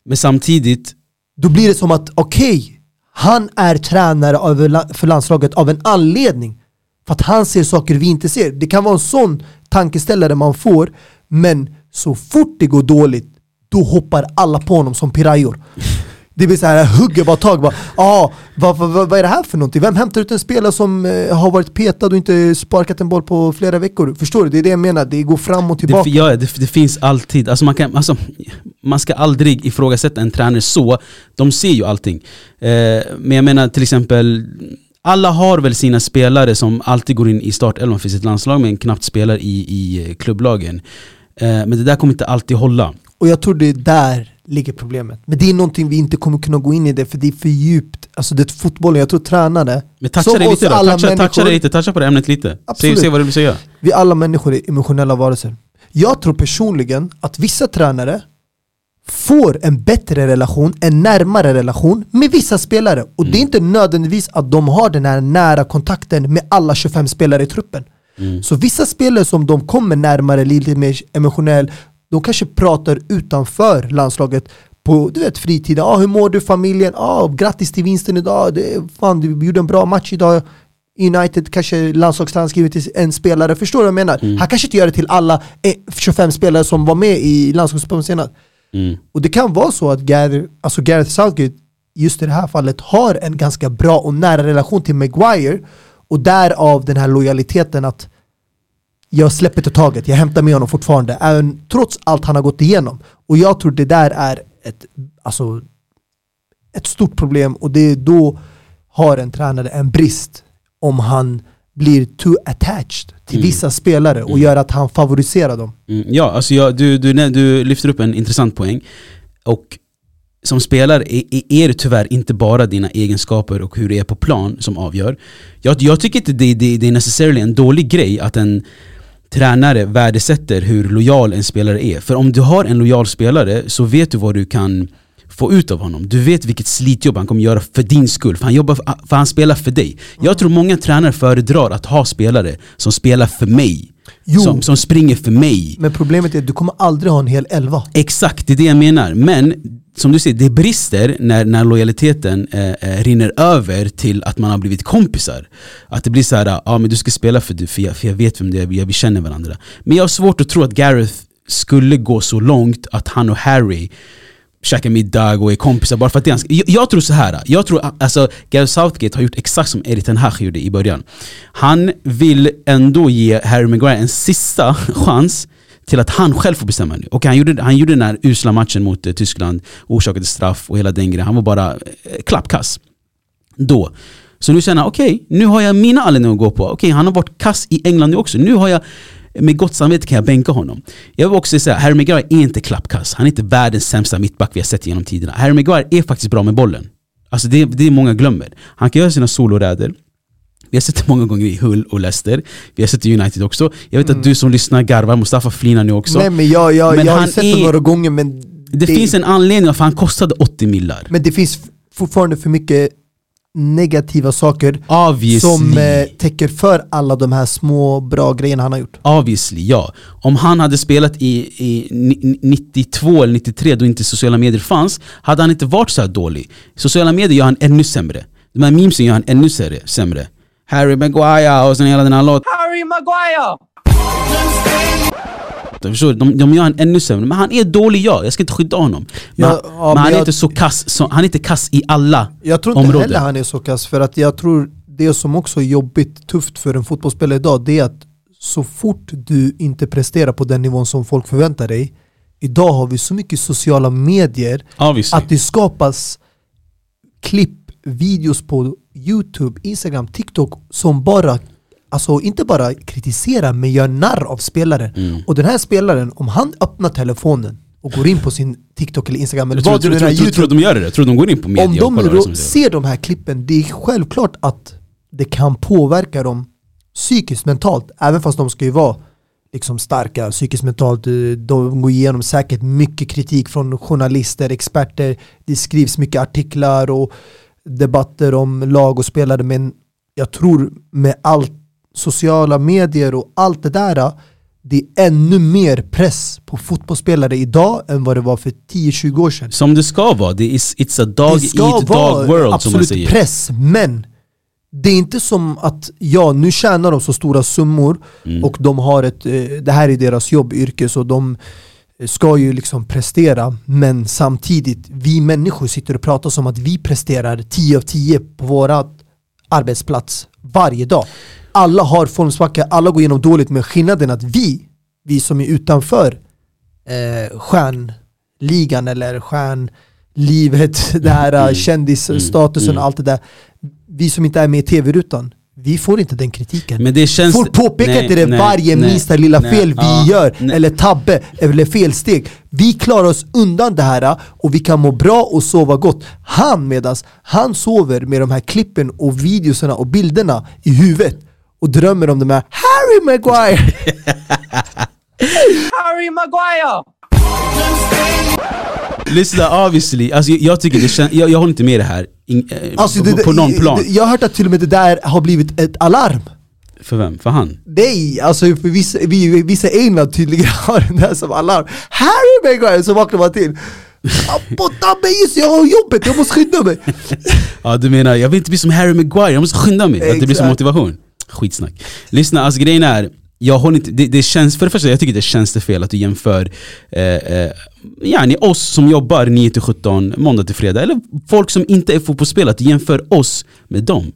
S3: Men samtidigt,
S4: Då blir det som att okej, han är tränare för landslaget av en anledning. För att han ser saker vi inte ser. Det kan vara en sån tankeställare man får, men så fort det går dåligt, då hoppar alla på honom som pirajor. Det blir så här, hugger bara tag, bara, ah, vad, vad, vad, är det här för någonting? Vem hämtar ut en spelare som eh, har varit petad och inte sparkat en boll på flera veckor? Förstår du? Det är det jag menar, det går fram och
S3: det,
S4: tillbaka.
S3: ja, det, det finns alltid, alltså man, kan, alltså, man ska aldrig ifrågasätta en tränare så, de ser ju allting. Eh, men jag menar till exempel, alla har väl sina spelare som alltid går in i startelvan för sitt landslag men knappt spelar i, i klubblagen. Eh, men det där kommer inte alltid hålla.
S4: Och jag tror det är där ligger problemet. Men det är någonting vi inte kommer kunna gå in i det för det är för djupt. Alltså det är fotbollen, jag tror tränare,
S3: Men toucha
S4: som
S3: det
S4: oss
S3: lite
S4: alla
S3: toucha, toucha
S4: människor,
S3: det lite, toucha på det ämnet lite. Se,
S4: Absolut.
S3: se vad du vill säga.
S4: vi alla människor är emotionella varelser. Jag tror personligen att vissa tränare får en bättre relation, en närmare relation med vissa spelare. Och det är inte nödvändigtvis att de har den här nära kontakten med alla 25 spelare i truppen. Så vissa spelare som de kommer närmare, lite mer emotionell, de kanske pratar utanför landslaget på du vet, fritiden. Ah, hur mår du, familjen? Ah, grattis till vinsten idag, det, fan, du gjorde en bra match idag. United kanske landslagstränaren skriver till en spelare, förstår du vad jag menar? Han kanske inte gör det till alla eh, 25 spelare som var med i landslagsspelaren senast.
S3: Mm.
S4: Och det kan vara så att Gareth, alltså Gareth Southgate just i det här fallet har en ganska bra och nära relation till Maguire och därav den här lojaliteten att jag släpper inte taget, jag hämtar med honom fortfarande, även trots allt han har gått igenom. Och jag tror det där är ett, alltså, ett stort problem och det är då har en tränare en brist om han blir too attached till
S3: Mm.
S4: vissa spelare och gör att han favoriserar dem.
S3: Mm, ja, alltså jag, du, du, du lyfter upp en intressant poäng. Och som spelare är det tyvärr inte bara dina egenskaper och hur du är på plan som avgör. Jag, jag tycker inte det, det, det är necessarily en dålig grej att en tränare värdesätter hur lojal en spelare är. För om du har en lojal spelare så vet du vad du kan få ut av honom. Du vet vilket slitjobb han kommer göra för din skull, för han, jobbar för, för han spelar för dig. Jag tror många tränare föredrar att ha spelare som spelar för mig.
S4: Jo.
S3: Som, som springer för mig.
S4: Men problemet är att du kommer aldrig ha en hel elva.
S3: Exakt, det är det jag menar. Men som du säger, det brister när, när lojaliteten eh, eh, rinner över till att man har blivit kompisar. Att det blir så här, ja ah, men du ska spela för, du, för, jag, för jag vet vem det är, vi, känner varandra. Men jag har svårt att tro att Gareth skulle gå så långt att han och Harry käkar middag och är kompisar bara för att det är hans- jag, jag tror så här. jag tror alltså Gareth Southgate har gjort exakt som Erik Ten Hag gjorde i början. Han vill ändå ge Harry Maguire en sista chans till att han själv får bestämma nu. Och han gjorde, han gjorde den här usla matchen mot eh, Tyskland, orsakade straff och hela den grejen. Han var bara eh, klappkass. Då. Så nu känner han, okej, nu har jag mina anledningar att gå på. Okej, han har varit kass i England nu också. Nu har jag, med gott samvete kan jag bänka honom. Jag vill också säga, Harry Maguire är inte klappkass. Han är inte världens sämsta mittback vi har sett genom tiderna. Harry Maguire är faktiskt bra med bollen. Alltså det, det är många glömmer. Han kan göra sina soloräder. Vi har sett det många gånger i Hull och Leicester. Vi har sett det i United också. Jag vet att du som lyssnar garvar, Mustafa flinar nu också.
S4: Nej men jag, jag,
S3: Men
S4: jag har
S3: han
S4: sett det några gånger men
S3: det, finns en anledning varför han kostade 80 millar.
S4: men det finns fortfarande för mycket negativa saker
S3: Obviously.
S4: som eh, täcker för alla de här små bra grejerna han har gjort.
S3: Obviously, ja. Om han hade spelat i, i ni- 92 eller 93 då inte sociala medier fanns, hade han inte varit så dålig. Sociala medier gör han ännu sämre. De här memesen gör han ännu sämre. Harry Maguire och sen hela den här låten.
S7: Harry Maguire!
S3: Förstår du? De, de gör han ännu sämre. Men han är dålig ja, jag ska inte skydda honom. Men,
S4: Ja,
S3: men
S4: men
S3: han är
S4: jag-
S3: inte så kass, så, han är inte kass i alla
S4: Jag tror inte
S3: områden.
S4: heller han är så kass för att jag tror det som också är jobbigt, tufft för en fotbollsspelare idag det är att så fort du inte presterar på den nivån som folk förväntar dig Idag har vi så mycket sociala medier
S3: Obviously.
S4: att det skapas klipp, videos på Youtube, Instagram, TikTok som bara Alltså inte bara kritiserar men gör narr av spelaren
S3: Mm.
S4: Och den här spelaren, om han öppnar telefonen och går in på sin TikTok eller Instagram eller
S3: tror,
S4: vad
S3: tror,
S4: det
S3: tror, tror, tror de gör det? Tror de går in på media
S4: om
S3: och
S4: de
S3: kollar är det?
S4: ser de här klippen, det är självklart att det kan påverka dem psykiskt, mentalt, även fast de ska ju vara liksom starka psykiskt, mentalt. eh, De går igenom säkert mycket kritik från journalister, experter, det skrivs mycket artiklar och debatter om lag och spelare, men jag tror med allt sociala medier och allt det där det är ännu mer press på fotbollsspelare idag än vad det var för 10-20 år sedan
S3: Som det ska vara, det is, it's a dog
S4: det ska
S3: eat
S4: vara
S3: dog world som man
S4: absolut
S3: säger.
S4: press, men det är inte som att ja, nu tjänar de så stora summor
S3: Mm.
S4: och de har ett, eh, det här är deras jobb, yrke, så de ska ju liksom prestera men samtidigt, vi människor sitter och pratar som att vi presterar 10 av 10 på våra arbetsplats varje dag. Alla har formsvacka, alla går igenom dåligt men skillnaden att vi, vi som är utanför eh, stjärnligan eller stjärnlivet, det här
S3: Mm.
S4: kändisstatusen
S3: Mm.
S4: och allt det där. Vi som inte är med i tv-rutan, vi får inte den kritiken.
S3: Men det känns...
S4: Folk påpekar
S3: nej,
S4: inte det
S3: nej,
S4: varje
S3: nej,
S4: minsta lilla
S3: nej,
S4: fel vi
S3: ja,
S4: gör,
S3: nej.
S4: eller tabbe, eller felsteg. Vi klarar oss undan det här och vi kan må bra och sova gott. Han medans han sover med de här klippen och videorna och bilderna i huvudet och drömmer om de här Harry Maguire!
S7: Harry Maguire!
S3: Lyssna, obviously, alltså, jag, jag tycker det känns, jag, jag håller inte med det här in, eh,
S4: Alltså,
S3: på,
S4: det,
S3: på någon plan.
S4: Jag har hört att till och med det där har blivit ett alarm.
S3: För vem? För han?
S4: Nej, alltså för vissa, vi, vissa England tydligen har den där som alarm Harry Maguire! Så vaknar man till Botta mig just, jag har jobbet, jag måste skynda mig!
S3: Ja du menar, jag vill inte bli som Harry Maguire, jag måste skynda mig. Att det blir som
S4: Exakt.
S3: motivation. Skitsnack. Lyssna, alltså grejen är, jag håller inte, det, det känns, för det första jag tycker det känns det fel att du jämför eh, eh, yani oss som jobbar 9-17 måndag till fredag, eller folk som inte är fotbollsspelare, att du jämför oss med dem.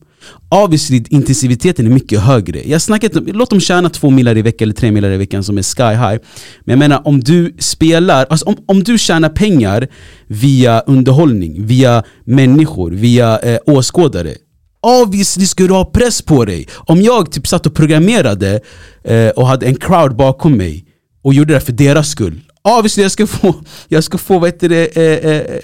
S3: Obviously intensiviteten är mycket högre. Jag snackar låt dem tjäna två millar i veckan eller tre millar i veckan som är sky high. Men jag menar om du spelar, alltså om, om du tjänar pengar via underhållning, via människor, via eh, åskådare. Obviously ska du ha press på dig. Om jag typ satt och programmerade eh, och hade en crowd bakom mig och gjorde det för deras skull. Obviously jag ska få, jag ska få vad heter det, eh, eh,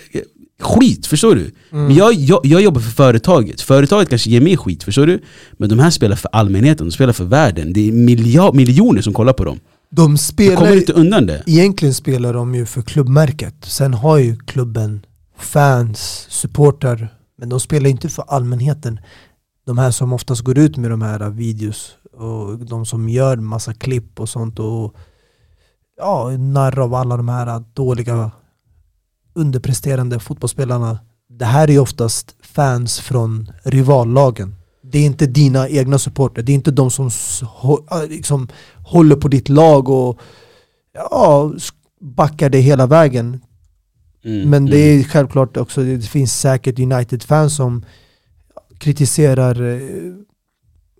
S3: skit, förstår du? Men jag, jag, jag jobbar för företaget, företaget kanske ger mig skit, förstår du? Men de här spelar för allmänheten, de spelar för världen. Det är miljard, miljoner som kollar på dem.
S4: De
S3: Du kommer
S4: spelar,
S3: inte undan det.
S4: egentligen spelar de ju för klubbmärket Sen har ju klubben fans, supportrar men de spelar inte för allmänheten. De här som oftast går ut med de här videos Och de som gör massa klipp och sånt och Ja, narr av alla de här dåliga underpresterande fotbollsspelarna. Det här är ju oftast fans från rivallagen. Det är inte dina egna supporter, det är inte de som liksom, håller på ditt lag och ja, backar dig hela vägen.
S3: Mm,
S4: Men det
S3: mm.
S4: är självklart också, det finns säkert United-fans som kritiserar eh,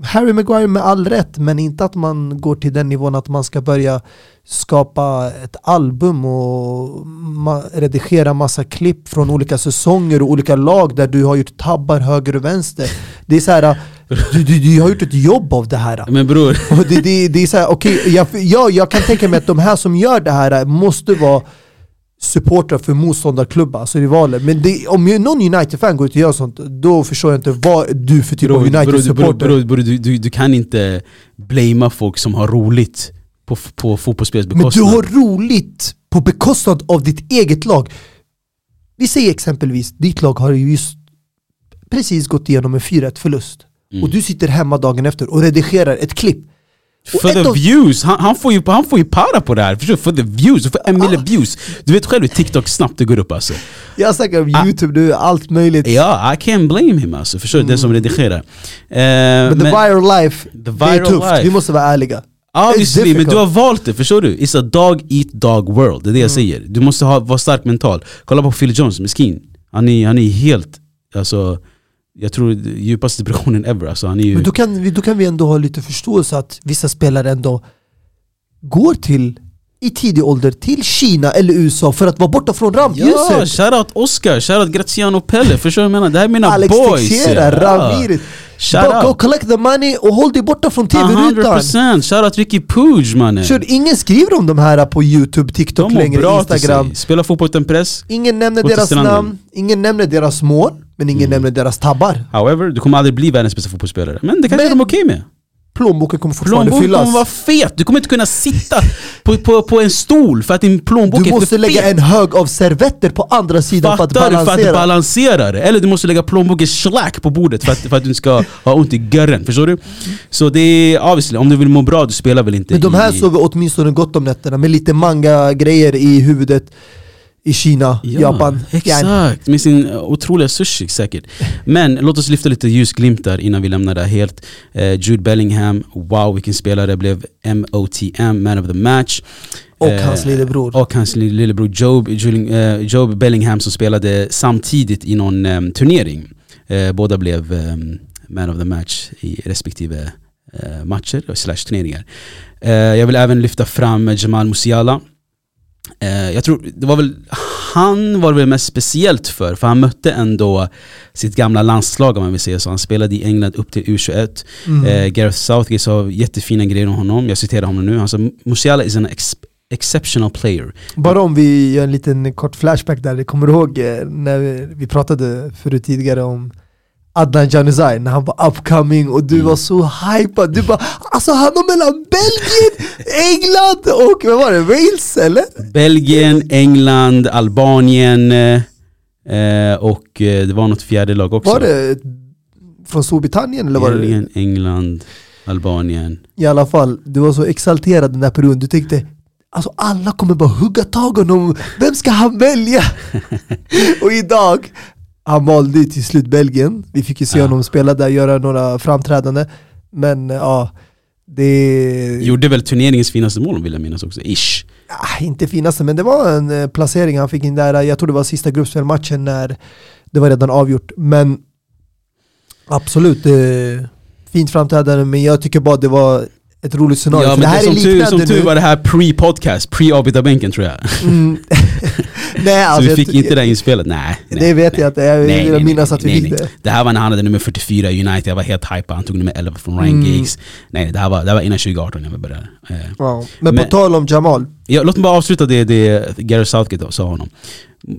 S4: Harry Maguire med all rätt, men inte att man går till den nivån att man ska börja skapa ett album och ma- redigera massa klipp från olika säsonger och olika lag där du har gjort tabbar höger och vänster. Det är så här, du, du, du har gjort ett jobb av det här.
S3: Men bror,
S4: Och det, det, det är så här, okej, jag, ja, jag kan tänka mig att de här som gör det här måste vara supportrar för motståndarklubbar, alltså rivaler. Men det, om någon United-fan går ut och gör sånt, då förstår jag inte vad du för typ
S3: bror,
S4: av United-supporter.
S3: bror, bror, du, du, du kan inte blamea folk som har roligt på, på fotbollsspelets
S4: Men du
S3: bekostnad.
S4: har roligt på bekostnad av ditt eget lag. Vi säger exempelvis, ditt lag har ju just precis gått igenom en 4-1 förlust.
S3: Mm.
S4: Och du sitter hemma dagen efter och redigerar ett klipp.
S3: For the views! Han, han, får ju, han får ju para på det här, förstår? For the views, får en mille views Du vet själv hur TikTok snabbt det går upp alltså
S4: Jag snackar om
S3: Ah.
S4: youtube nu, allt möjligt.
S3: Ja, I can't blame him alltså, förstår du? Den som redigerar eh,
S4: Men the viral life,
S3: The
S4: det är
S3: viral
S4: tufft.
S3: life.
S4: Vi måste vara ärliga.
S3: Obviously, men du har valt det, förstår du? It's a dog eat dog world, det är det jag säger Du måste ha, vara stark mental Kolla på Phil Jones, miskin Han är, han är helt, alltså Jag tror djupaste depressionen ever alltså, han är ju
S4: Men då kan, vi, då kan vi ändå ha lite förståelse att vissa spelare ändå går till i tidig ålder till Kina eller USA för att vara borta från
S3: Ja,
S4: rampljuset.
S3: shoutout Oscar, shoutout Graziano Pelle, förstår du vad jag menar? Det här är mina
S4: Alex
S3: boys!
S4: Teixeira,
S3: Ja.
S4: Ramirez. Go, collect the money och håll dig borta från tv-rutan.
S3: 100% shoutout Ricky Pooge mannen!
S4: Kör, ingen skriver om de här på youtube, tiktok längre, instagram.
S3: spela fotboll utan press
S4: Ingen nämner deras namn, ingen nämner deras mål, men ingen nämner deras tabbar.
S3: However, du kommer aldrig bli världens bästa fotbollsspelare Men det kanske
S4: Men-
S3: de är okej med
S4: Plånboken kommer fortfarande
S3: Plånboken
S4: fyllas.
S3: kommer vara fet, du kommer inte kunna sitta på, på, på en stol för att din plånbok
S4: Du
S3: är
S4: måste
S3: för
S4: lägga
S3: fet
S4: en hög av servetter på andra sidan för att
S3: Fattar du? För att
S4: balansera.
S3: balansera det, eller du måste lägga plånboken slack på bordet för att, för att du inte ska ha ont i görren, förstår du? Så det är obviously, om du vill må bra, du spelar väl inte
S4: Men de här
S3: i...
S4: sover åtminstone gott om nätterna med lite manga-grejer i huvudet i Kina, Japan. Yani.
S3: Exakt, med sin eh, otroliga sushi säkert. Men låt oss lyfta lite ljusglimtar innan vi lämnar det här helt. Eh, Jude Bellingham, wow vilken spelare, blev MOTM, man of the match.
S4: Och
S3: Eh,
S4: hans lillebror.
S3: Och hans li- lillebror Job, Job Bellingham som spelade samtidigt i någon turnering. Båda blev man of the match i respektive matcher slash turneringar. Jag vill även lyfta fram Jamal Musiala. Eh, jag tror det var väl han var det väl mest speciellt för, för han mötte ändå sitt gamla landslag om man vill säga så. Han spelade i England upp till U21.
S4: Mm.
S3: Eh, Gareth Southgate sa jättefina grejer om honom, jag citerar honom nu. Han sa Musiala is an ex exceptional player.
S4: Bara om vi gör en liten kort flashback där, kommer du ihåg eh, när vi- vi pratade förut tidigare om Adnan Januzaj när han var upcoming och du
S3: Mm.
S4: var så hypad, du bara alltså han var mellan Belgien, England och vad var det, Wales eller?
S3: Belgien, England, Albanien eh, och eh, det var något fjärde lag också.
S4: Var det från Storbritannien eller var det?
S3: Belgien, England. Albanien.
S4: I alla fall, du var så exalterad den där perioden. Du tänkte Alltså alla kommer bara hugga tag i honom, vem ska han välja? och idag, han valde till slut Belgien. Vi fick ju se
S3: Ja.
S4: honom spela där, göra några framträdanden. Men ja, det...
S3: Gjorde väl turneringens finaste mål vill jag minnas också, ish.
S4: Ah, inte finaste, men det var en eh, placering han fick in där. Jag tror det var sista gruppspelmatchen när det var redan avgjort. Men absolut, eh, fint framträdande. Men jag tycker bara det var ett roligt scenario.
S3: Ja men
S4: det
S3: det
S4: här
S3: som,
S4: är
S3: tur,
S4: liknande
S3: som tur var det här pre-podcast, pre-avbytarbänken tror jag.
S4: Mm. Nej,
S3: Så
S4: alltså,
S3: vi
S4: jag
S3: fick
S4: ty-
S3: inte det inspelet, nej. nej
S4: Det vet jag inte, jag
S3: Nej,
S4: vill
S3: nej,
S4: minnas
S3: nej,
S4: att vi
S3: nej,
S4: fick
S3: nej.
S4: det.
S3: Det här var när han hade nummer 44 i United, jag var helt hypad, han tog nummer 11 från Ryan
S4: Mm.
S3: Giggs. Nej, det här var, det här var innan 2018 när vi började. Eh,
S4: Ja. Men,
S3: Men-
S4: på tal om Jamal,
S3: Ja, låt mig bara avsluta det, det Gareth Southgate sa honom.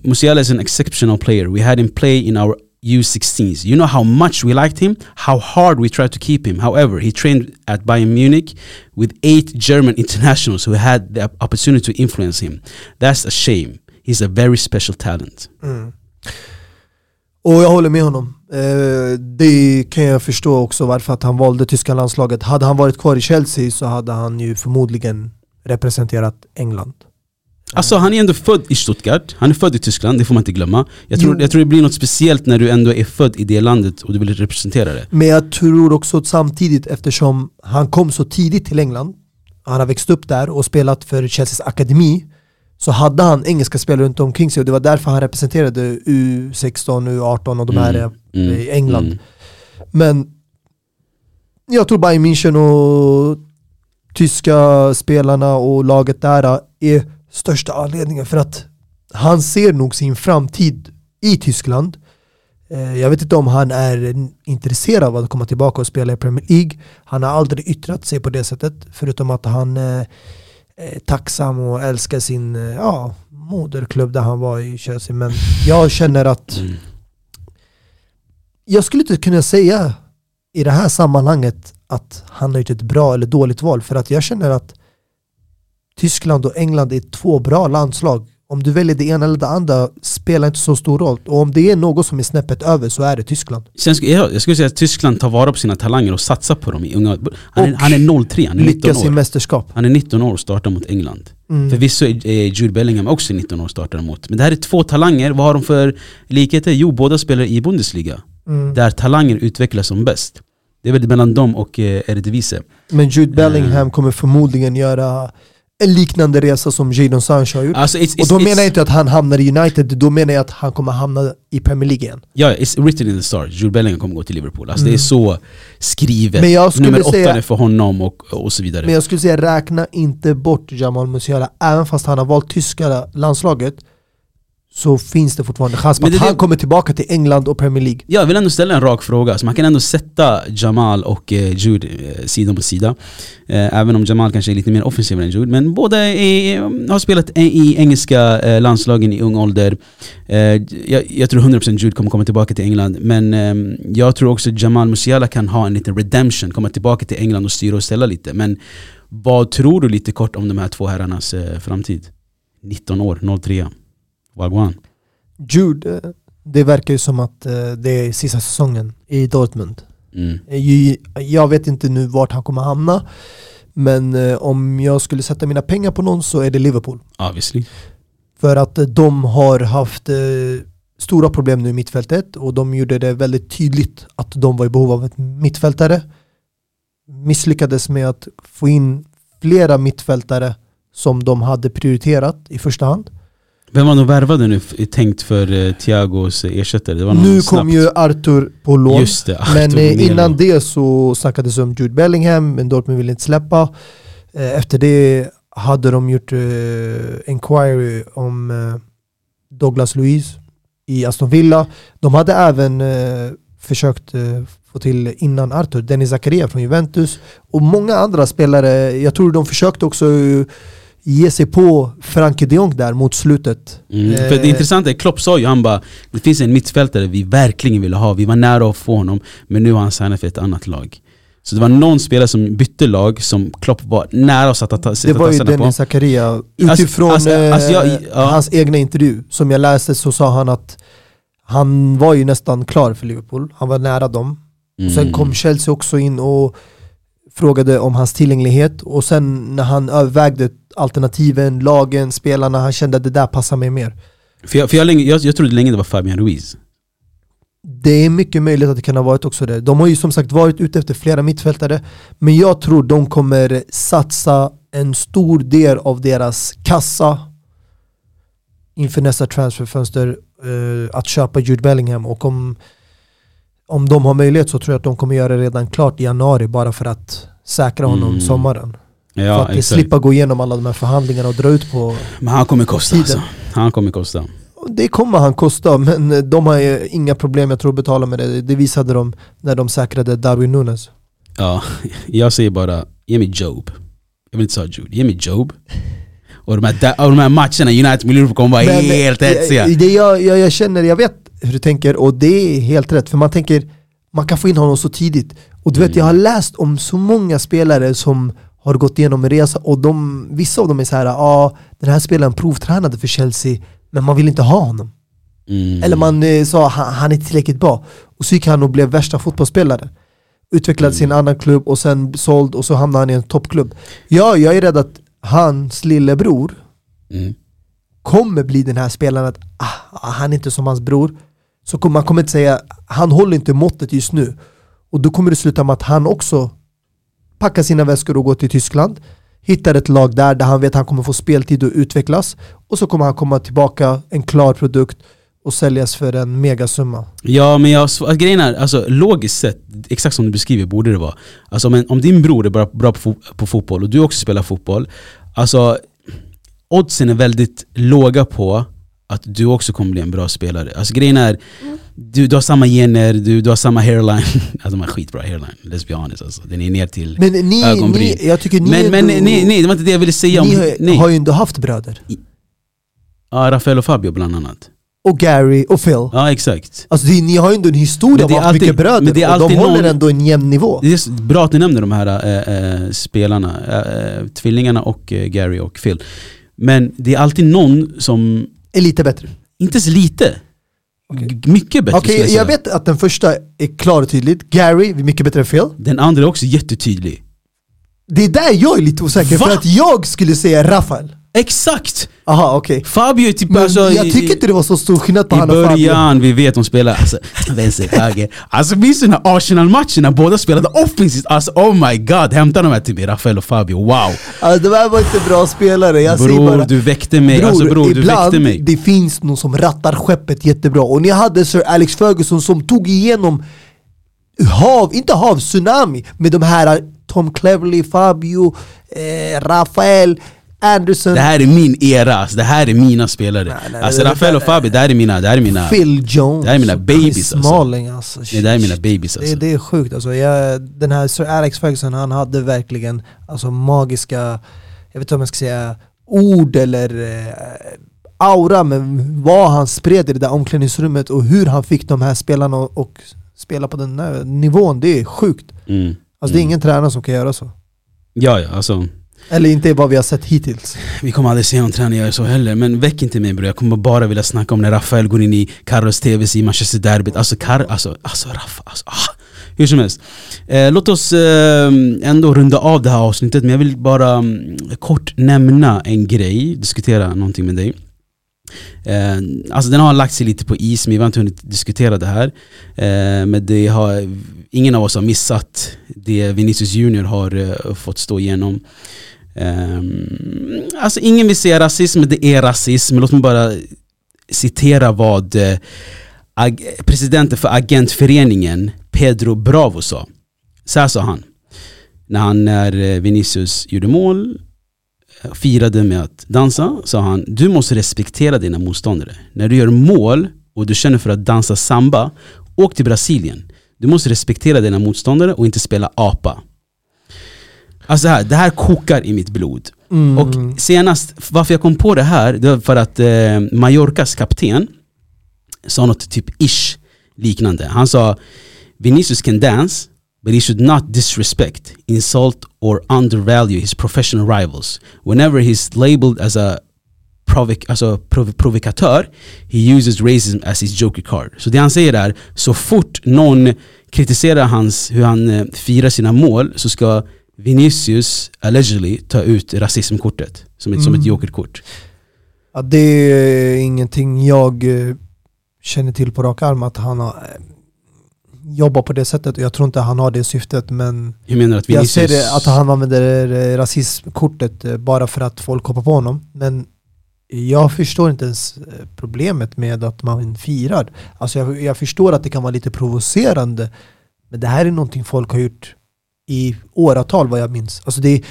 S3: Musiala is an exceptional player. We had him play in our U16s. You know how much we liked him, how hard we tried to keep him. However, he trained at Bayern Munich with eight German internationals who had the opportunity to influence him. That's a shame. He's a very special talent. Mm.
S4: och jag håller med honom. Eh, det kan jag förstå också varför att han valde tyska landslaget. Hade han varit kvar i Chelsea så hade han ju förmodligen representerat England.
S3: Alltså han är ändå född i Stuttgart, han är född i Tyskland, det får man inte glömma. Jag tror,
S4: Jo.
S3: jag tror det blir något speciellt när du ändå är född i det landet och du vill representera det.
S4: Men jag tror också att samtidigt eftersom han kom så tidigt till England, han har växt upp där och spelat för Chelseas akademi, så hade han engelska spelare runt omkring sig och det var därför han representerade U16, U18 och de här
S3: Mm,
S4: eh,
S3: mm,
S4: i England.
S3: mm.
S4: Men jag tror Bayern München och tyska spelarna och laget där är största anledningen för att han ser nog sin framtid i Tyskland. Eh, Jag vet inte om han är intresserad av att komma tillbaka och spela i Premier League. Han har aldrig yttrat sig på det sättet förutom att han eh, är tacksam och älskar sin eh, ja, moderklubb där han var i Chelsea. Men jag känner att
S3: Mm.
S4: jag skulle inte kunna säga i det här sammanhanget att han har gjort ett bra eller dåligt val för att jag känner att Tyskland och England är två bra landslag. Om du väljer det ena eller det andra spelar inte så stor roll. Och om det är något som är snäppet över så är det Tyskland.
S3: Sen jag, jag skulle säga att Tyskland tar vara på sina talanger och satsar på dem i unga... Han är, han är 03, han är 19
S4: Lyckas i
S3: år.
S4: mästerskap.
S3: Han är 19 år och startar mot England.
S4: Mm.
S3: Förvisso är är Jude Bellingham också 19 år och startar mot. Men det här är två talanger, vad har de för likheter? Jo, båda spelar i Bundesliga.
S4: Mm.
S3: Där talanger utvecklas som bäst. Det är väl mellan dem och eh, Eredivisie.
S4: Men Jude Bellingham kommer förmodligen göra en liknande resa som Jadon Sancho har gjort.
S3: Alltså, it's,
S4: och
S3: it's,
S4: då
S3: it's,
S4: menar jag inte att han hamnar i United, då menar jag att han kommer hamna i Premier League igen.
S3: Ja, it's written in the stars. Jude Bellingham kommer gå till Liverpool. Alltså det är
S4: Mm.
S3: så skrivet.
S4: Men jag skulle
S3: Nummer åtta
S4: säga-
S3: är för honom och, och så vidare.
S4: Men jag skulle säga räkna inte bort Jamal Musiala, även fast han har valt tyska landslaget så finns det fortfarande chans på att
S3: det-
S4: han kommer tillbaka till England och Premier League.
S3: Jag vill ändå ställa en rak fråga, så man kan ändå sätta Jamal och eh, Jude eh, sida mot sida. Eh, även om Jamal kanske är lite mer offensiv än Jude. Men båda är, har spelat i- engelska landslagen i ung ålder. Jag, jag tror 100% Jude kommer komma tillbaka till England. Men jag tror också Jamal Musiala kan ha en liten redemption, komma tillbaka till England och styra och ställa lite. Men vad tror du lite kort om de här två herrarnas framtid? 19 år, 03. Wagwan.
S4: Jude, eh, det verkar ju som att eh, det är sista säsongen i Dortmund.
S3: Mm.
S4: Eh, Jag vet inte nu vart han kommer hamna, men om jag skulle sätta mina pengar på någon så är det Liverpool.
S3: Obviously.
S4: För att de har haft stora problem nu i mittfältet och de gjorde det väldigt tydligt att de var i behov av ett mittfältare. Misslyckades med att få in flera mittfältare som de hade prioriterat i första hand.
S3: Vem var de värvade nu tänkt för uh, Thiagos eh, ersättare? Det var någon
S4: Nu
S3: snabbt.
S4: kom ju Arthur på lån.
S3: Det, Arthur
S4: Men eh, innan det så snackades det om Jude Bellingham, men Dortmund ville inte släppa. Eh, Efter det hade de gjort eh, inquiry om eh, Douglas Luiz i Aston Villa. De hade även eh, försökt eh, få till innan Arthur, Dennis Zakaria från Juventus och många andra spelare. Jag tror de försökte också eh, ge sig på Frankie de Jong där mot slutet.
S3: Mm.
S4: Eh,
S3: För det intressanta är, Klopp sa ju han bara Det finns en mittfältare vi verkligen ville ha, vi var nära att få honom Men nu har han signat för ett annat lag Så det var någon spelare som bytte lag som Klopp var nära att sätta,
S4: Det
S3: sätta
S4: var ju
S3: tassarna på
S4: Dennis Zakaria,
S3: Alltså-
S4: utifrån
S3: alltså- alltså jag-
S4: eh,
S3: ja.
S4: hans egna intervju som jag läste så sa han att han var ju nästan klar för Liverpool, han var nära dem. Och sen
S3: Mm.
S4: kom Chelsea också in och frågade om hans tillgänglighet och sen när han övervägde alternativen, lagen, spelarna, han kände att det där passar mig mer.
S3: För, jag, för jag, länge, jag, jag trodde länge det var Fabian Ruiz.
S4: Det är mycket möjligt att det kan ha varit också det. De har ju som sagt varit ute efter flera mittfältare, men jag tror de kommer satsa en stor del av deras kassa inför nästa transferfönster eh, att köpa Jude Bellingham och om, om de har möjlighet så tror jag att de kommer göra det redan klart i januari bara för att säkra honom
S3: Mm.
S4: sommaren. För
S3: Ja,
S4: att
S3: exakt.
S4: slippa gå igenom alla de här förhandlingarna och dra ut på
S3: Men han kommer kosta
S4: Tiden.
S3: alltså. Han kommer kosta.
S4: Det kommer han kosta, men de har ju inga problem jag tror att betala med det. Det visade de när de säkrade Darwin Nunes.
S3: Ja, jag säger bara, ge mig Job. Jag vill inte säga Jude, ge mig Job. Och de här, och de här matcherna, United Liverpool kommer vara
S4: Men,
S3: helt
S4: eh,
S3: hetsiga.
S4: det jag, jag, jag känner, jag vet hur du tänker och det är helt rätt. För man tänker, man kan få in honom så tidigt. Och du vet,
S3: Mm.
S4: jag har läst om så många spelare som har gått igenom en resa och de, vissa av dem är så här, ja ah, den här spelaren provtränade för Chelsea men man vill inte ha honom.
S3: Mm.
S4: Eller man eh, sa han, han är tillräckligt bra. Och så gick han och blev värsta fotbollsspelare. Utvecklade sin
S3: Mm.
S4: annan klubb och sen såld och så hamnade han i en toppklubb. Ja, jag är rädd att hans lillebror
S3: Mm.
S4: kommer bli den här spelaren att ah, han är inte som hans bror. Så man kommer inte säga, han håller inte måttet just nu. Och då kommer det sluta med att han också packar sina väskor och går till Tyskland. Hittar ett lag där, där han vet att han kommer få speltid och utvecklas. Och så kommer han komma tillbaka, en klar produkt och säljas för en megasumma.
S3: Ja men jag, alltså, grejen är, alltså, logiskt sett, exakt som du beskriver borde det vara. Alltså, men om din bror är bra, bra på, på fotboll och du också spelar fotboll, alltså oddsen är väldigt låga på att du också kommer bli en bra spelare. Alltså grejen är, du, du har samma gener, du, du har samma hairline. alltså de har skitbra hairline, let's be honest alltså. Den är ner till
S4: Men ni,
S3: ögonbryn.
S4: ni jag tycker ni
S3: men, men
S4: ändå-
S3: nej, nej, det var inte det jag ville säga om...
S4: ni har,
S3: nej.
S4: har ju ändå haft bröder.
S3: Ja, Rafael och Fabio bland annat.
S4: Och Gary och Phil.
S3: Ja exakt.
S4: Alltså det, ni har ju ändå en historia av
S3: alltid-
S4: mycket bröder
S3: men det är
S4: och de håller
S3: någon-
S4: ändå en jämn nivå.
S3: Det är bra att ni nämner de här äh, äh, spelarna, äh, tvillingarna och Gary och Phil. Men det är alltid någon som,
S4: Är lite bättre.
S3: inte så lite, g- mycket bättre
S4: Okej,
S3: skulle jag
S4: jag vet att den första är klar och tydligt. Gary mycket bättre än Phil.
S3: Den andra är också jättetydlig.
S4: Det är där jag är lite osäker,
S3: Va?
S4: för att jag skulle säga Rafael.
S3: Exakt!
S4: Aha, okej.
S3: Fabio är typ
S4: Men
S3: alltså,
S4: jag
S3: i-
S4: tycker inte det var så stor skillnad på
S3: I
S4: han och Fabio.
S3: början, vi vet de spelar alltså, vänster, höger. Alltså minns du den här Arsenal-matchen när båda spelade offensivt? Alltså oh my god, hämta de här till mig, Rafael och Fabio, wow!
S4: Alltså, de här var inte bra spelare, jag
S3: Bror
S4: bara
S3: du väckte mig,
S4: Bror,
S3: alltså bror du väckte mig.
S4: det finns någon som rattar skeppet jättebra och ni hade Sir Alex Ferguson som tog igenom hav, inte hav, tsunami med de här Tom Cleverley, Fabio, eh, Rafael, Anderson,
S3: Det här är min era, alltså, det här är mina spelare.
S4: Nej, nej,
S3: alltså
S4: det-
S3: Rafael
S4: det-
S3: och Fabio, det här är mina, det här är mina,
S4: Phil Jones,
S3: det här är mina babies, alltså.
S4: Smalling alltså.
S3: nej, det här är mina babies
S4: Det,
S3: alltså.
S4: det är sjukt alltså. Jag, den här Sir Alex Ferguson, han hade verkligen alltså, magiska, jag vet inte om jag ska säga ord eller eh, aura, men vad han spred i det där omklädningsrummet och hur han fick de här spelarna att och spela på den nivån, det är sjukt.
S3: Mm.
S4: Alltså det är ingen tränare som kan göra så.
S3: Ja, ja, alltså
S4: eller inte vad vi har sett hittills.
S3: vi kommer aldrig se någon tränare göra så heller, men väck inte mig bror, jag kommer bara vilja snacka om när Rafael går in i Carlos TVs i Manchester Derbyt, alltså Kar alltså, alltså Rafa, alltså, ah. Hur som helst. Eh, låt oss eh, ändå runda av det här avsnittet, men jag vill bara um, kort nämna en grej, diskutera någonting med dig. Eh, alltså den har lagt sig lite på is, men vi har inte hunnit diskutera det här. Eh, men det har, ingen av oss har missat det Vinicius Junior har eh, fått stå igenom. Um, alltså ingen vill säga rasism, det är rasism. Låt mig bara citera vad eh, presidenten för agentföreningen Pedro Bravo sa. Så här sa han. När han, när eh, Vinicius gjorde mål, eh, firade med att dansa, sa han Du måste respektera dina motståndare. När du gör mål och du känner för att dansa samba, åk till Brasilien. Du måste respektera dina motståndare och inte spela apa. Alltså här, det här kokar i mitt blod.
S4: Mm.
S3: Och senast, varför jag kom på det här, det var för att eh, Mallorcas kapten sa något typ ish liknande. Han sa Vinicius can dance, but he should not disrespect, insult or undervalue his professional rivals. Whenever he's labeled as a provoc alltså prov provokatör, he uses racism as his joker card. Så det han säger är, så fort någon kritiserar hans, hur han eh, firar sina mål så ska Vinicius allegedly ta ut rasismkortet som ett, som ett
S4: Mm.
S3: jokerkort.
S4: Ja, det är ingenting jag eh, känner till på rak arm att han har eh, jobbat på det sättet och jag tror inte han har det syftet men
S3: Hur menar du att
S4: jag
S3: Vinicius...
S4: ser det att han använder eh, rasismkortet bara för att folk hoppar på honom men jag förstår inte ens problemet med att man firar. Alltså jag, jag förstår att det kan vara lite provocerande men det här är någonting folk har gjort i åratal vad jag minns. Alltså det är,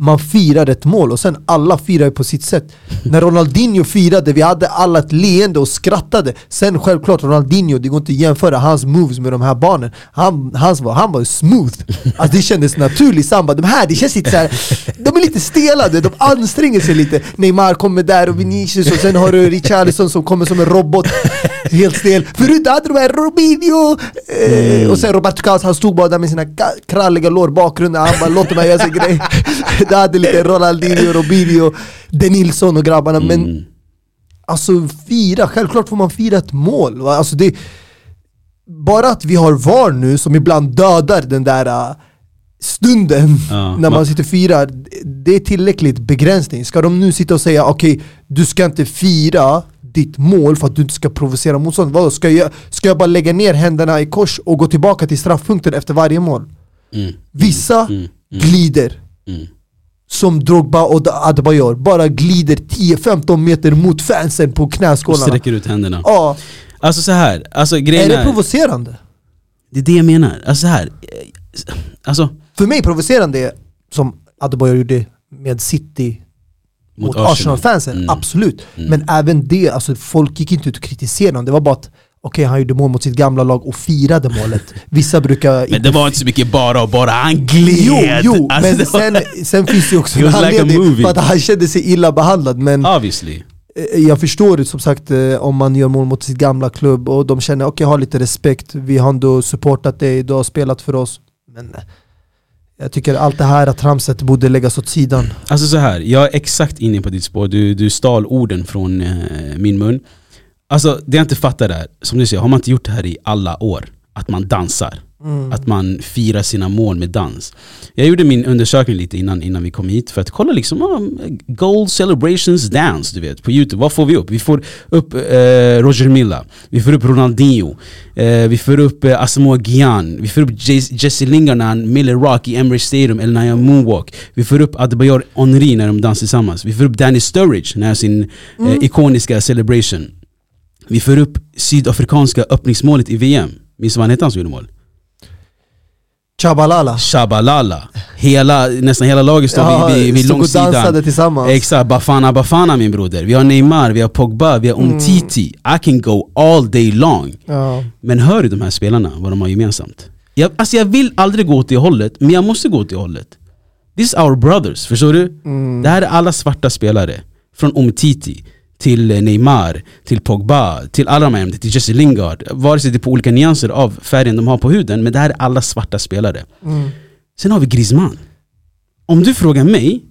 S4: man firar ett mål och sen alla firar ju på sitt sätt. När Ronaldinho firade, vi hade alla ett leende och skrattade. Sen självklart Ronaldinho, det går inte att jämföra hans moves med de här barnen. Han, hans var, han var smooth. Alltså det kändes naturligt samba. De här, det känns lite så här, de är lite stelade, de anstränger sig lite. Neymar kommer där och Vinicius och sen har du Richarlison som kommer som en robot. Helt stel. Förut hade de här Robinho! Eh, och sen Roberto Carlos, han stod bara där med sina kralliga lår bakgrunden. Han bara låt mig göra sin grej. Det hade lite Ronaldinho, Robinho, De Nilsson och grabbarna. Men
S3: Mm.
S4: alltså fira, självklart får man fira ett mål. va? Alltså det, bara att vi har VAR nu som ibland dödar den där äh, stunden
S3: Ja,
S4: när man sitter och firar, det är tillräckligt begränsning. Ska de nu sitta och säga okej, du ska inte fira ditt mål för att du inte ska provocera motstånd. Vadå, ska, jag, ska jag bara lägga ner händerna i kors och gå tillbaka till straffpunkten efter varje mål?
S3: Mm.
S4: Vissa
S3: Mm. Mm.
S4: glider
S3: Mm.
S4: Som Drogba och Adebayor, bara glider 10-15 meter mot fansen på
S3: Och
S4: knäskålarna.
S3: sträcker ut händerna.
S4: Ja,
S3: Alltså så här, alltså
S4: är
S3: grejen
S4: det
S3: är...
S4: provocerande?
S3: Det är det jag menar. Alltså så här. eh, Alltså,
S4: För mig provocerande är som Adebayor gjorde med City mot,
S3: Mot Arsenal.
S4: Arsenal-fansen,
S3: Mm.
S4: absolut.
S3: Mm.
S4: Men även det, alltså folk gick inte ut och kritiserade honom, det var bara att okej han gjorde mål mot sitt gamla lag och firade målet. Vissa brukar
S3: men det var inte så mycket bara och bara, han gled!
S4: Jo, jo
S3: alltså,
S4: men sen, sen finns det ju också en
S3: like
S4: anledning
S3: movie.
S4: för att han kände sig illa behandlad men
S3: Obviously.
S4: Eh, Jag förstår det som sagt eh, om man gör mål mot sitt gamla klubb och de känner okej, ha lite respekt, vi har ändå supportat dig, du har spelat för oss. Men eh, jag tycker allt det här tramset borde läggas åt sidan.
S3: Alltså så här, jag är exakt inne på ditt spår, du, du stal orden från eh, min mun. Alltså det jag inte fattar är, som du säger, har man inte gjort det här i alla år? Att man dansar? Att man firar sina mål med dans. Jag gjorde min undersökning lite innan, innan vi kom hit för att kolla liksom ah, Gold Celebrations Dance, du vet, på youtube. Vad får vi upp? Vi får upp eh, Roger Milla, vi får upp Ronaldinho, eh, vi får upp eh, Asamoah Gyan, vi får upp Jes- Jesse Lingard när han Miller Rock i Emirates Stadium eller när han moonwalk. Vi får upp Adebayor Henry när de dansar tillsammans. Vi får upp Danny Sturridge när han har sin eh, ikoniska celebration. Vi får upp sydafrikanska öppningsmålet i VM. Minns du vad han hette han som gjorde mål?
S4: Chabalala.
S3: Shabalala. Hela, nästan hela laget står
S4: Ja,
S3: vid, vid,
S4: stod och
S3: långsidan.
S4: dansade tillsammans.
S3: Exakt, Bafana Bafana min broder. Vi har Neymar, vi har Pogba, vi har
S4: Mm.
S3: Umtiti. I can go all day long.
S4: Ja.
S3: Men hör du de här spelarna, vad de har gemensamt? Jag, alltså jag vill aldrig gå åt det hållet, men jag måste gå åt det hållet. This is our brothers, förstår du?
S4: Mm.
S3: Det här är alla svarta spelare. Från Umtiti till eh, Neymar, till Pogba, till alla de här, till Jesse Lingard. Vare sig det är på olika nyanser av färgen de har på huden, men det här är alla svarta spelare.
S4: Mm.
S3: Sen har vi Griezmann. Om du frågar mig,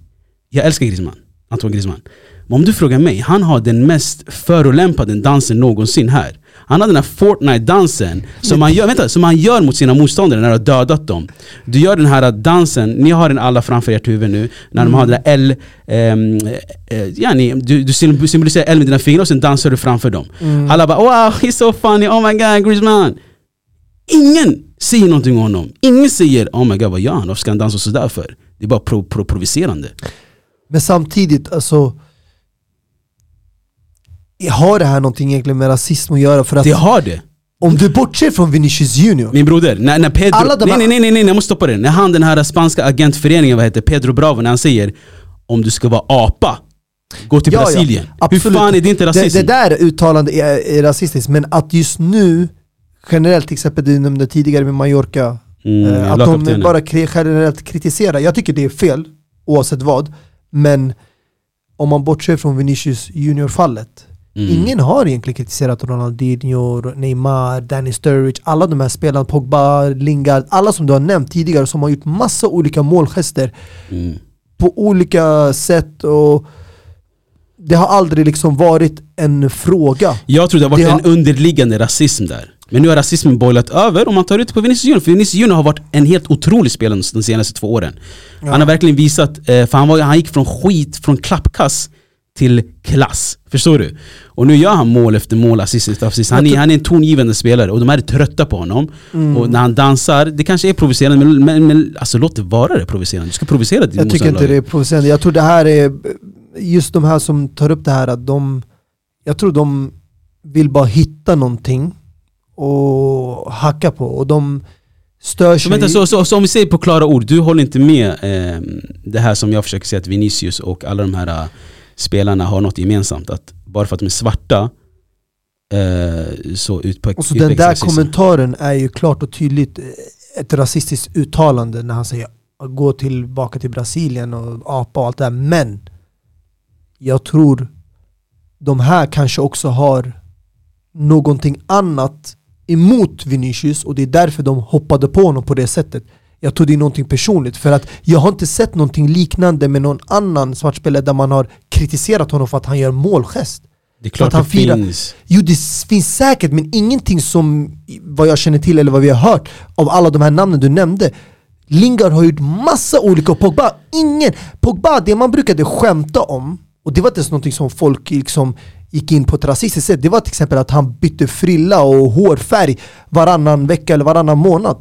S3: jag älskar Griezmann, Antoine Griezmann. Men om du frågar mig, han har den mest förolämpade dansen någonsin här. Han har den här Fortnite-dansen som man, gör, vänta, som man gör mot sina motståndare när de har dödat dem. Du gör den här dansen, ni har den alla framför ert huvud nu, när de har det där L, ehm, eh, ja, ni, du, du symboliserar L med dina fingrar och sen dansar du framför dem. Alla bara wow, he's so funny, oh my god, Griezmann. Ingen säger någonting om honom. Ingen säger oh my god vad gör han? Varför ska han dansa sådär för? Det är bara pro, pro, provocerande.
S4: Men samtidigt, alltså har det här någonting egentligen med rasism att göra? För att
S3: Det har det.
S4: om du bortser från Vinicius Junior,
S3: Min broder, när, när Pedro...
S4: Alla de
S3: nej,
S4: här-
S3: nej, nej, nej, nej, jag måste stoppa det. När han den här spanska agentföreningen, vad heter Pedro Bravo, när han säger om du ska vara apa, gå till
S4: Ja, ja,
S3: Brasilien. Hur
S4: absolut.
S3: fan är det inte
S4: det,
S3: rasism?
S4: det där uttalandet är, är rasistiskt, men att just nu generellt, till exempel du nämnde tidigare med Mallorca,
S3: Mm,
S4: eh, att de bara generellt kritiserar. Jag tycker det är fel, oavsett vad. Men om man bortser från Vinicius Junior-fallet,
S3: Mm.
S4: ingen har egentligen kritiserat Ronaldinho, Neymar, Danny Sturridge, alla de här spelarna, Pogba, Lingard, alla som du har nämnt tidigare som har gjort massa olika målgester
S3: Mm.
S4: på olika sätt och det har aldrig liksom varit en fråga.
S3: Jag tror det har varit
S4: Det har-
S3: en underliggande rasism där. Men nu har rasismen boilat över och man tar ut på Vinicius Junior. För Vinicius Junior har varit en helt otrolig spelare de senaste två åren. Han har verkligen visat, eh, för han, var, han gick från skit, från klappkass till klass. Förstår du? Och nu gör han mål efter mål, assist efter assist. Han är, han är en tongivande spelare och de här är trötta på honom.
S4: Mm.
S3: Och när han dansar, det kanske är provocerande men, men, men alltså, låt det vara det provocerande. Du ska provocera ditt
S4: Jag tycker inte det är provocerande. Jag tror det här är, just de här som tar upp det här, att de, jag tror de vill bara hitta någonting och hacka på. Och de stör
S3: Så,
S4: sig.
S3: vänta, så, så, så om vi säger på klara ord, du håller inte med eh, det här som jag försöker säga att Vinicius och alla de här spelarna har något gemensamt? Att bara för att de är svarta eh, så utpek,
S4: och så den
S3: utpekas
S4: där
S3: rasism.
S4: kommentaren är ju klart och tydligt eh, ett rasistiskt uttalande när han säger gå tillbaka till Brasilien och apa och allt det där. Men jag tror de här kanske också har någonting annat emot Vinicius och det är därför de hoppade på honom på det sättet. Jag tror det är någonting personligt för att jag har inte sett någonting liknande med någon annan svartspelare där man har kritiserat honom för att han gör målgest.
S3: Det är klart
S4: att han
S3: det
S4: firar-
S3: finns.
S4: Jo det finns säkert men ingenting som vad jag känner till eller vad vi har hört av alla de här namnen du nämnde Lingard har gjort massa olika och Pogba, ingen! Pogba, det man brukade skämta om och det var inte ens någonting som folk liksom gick in på ett rasistiskt sätt Det var till exempel att han bytte frilla och hårfärg varannan vecka eller varannan månad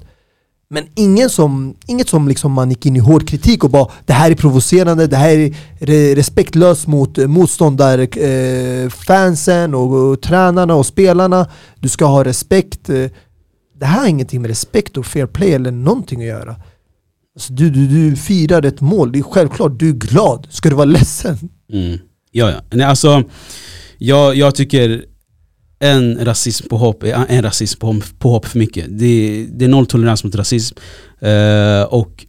S4: men ingen som, inget som liksom man gick in i hård kritik och bara det här är provocerande, det här är re- respektlöst mot motståndarfansen motståndare, eh, fansen och, och tränarna och spelarna. Du ska ha respekt. Eh, det här har ingenting med respekt och fair play eller någonting att göra. Alltså, du, du, du firar ett mål, det är självklart, du är glad. Ska du vara ledsen?
S3: Mm. Ja, ja. Nej, alltså, jag, jag tycker en rasism på hopp är en rasism på, på hopp för mycket. Det, det är nolltolerans mot rasism. Eh, och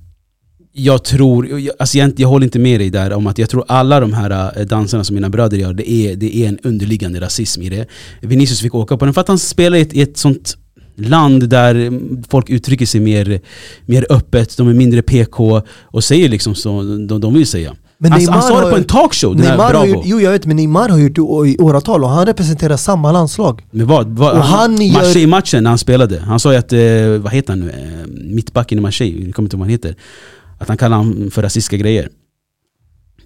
S3: jag tror, alltså jag, jag håller inte med dig där om att jag tror alla de här eh, danserna som mina bröder gör, det är, det är en underliggande rasism i det. Vinicius fick åka på den för att han spelar i ett, i ett sånt land där folk uttrycker sig mer, mer öppet, de är mindre PK och säger liksom så de, de vill säga.
S4: Men
S3: han, han sa det på en talkshow, den här
S4: Neymar har
S3: Bravo.
S4: jo jag vet men Neymar har gjort det i åratal och han representerar samma landslag.
S3: Men vad? vad
S4: Och han gör-
S3: Marseille-matchen när han spelade, han sa ju att, eh, vad heter han nu, eh, mittbacken i Marseille, jag kommer inte ihåg vad han heter. Att han kallar honom för rasistiska grejer.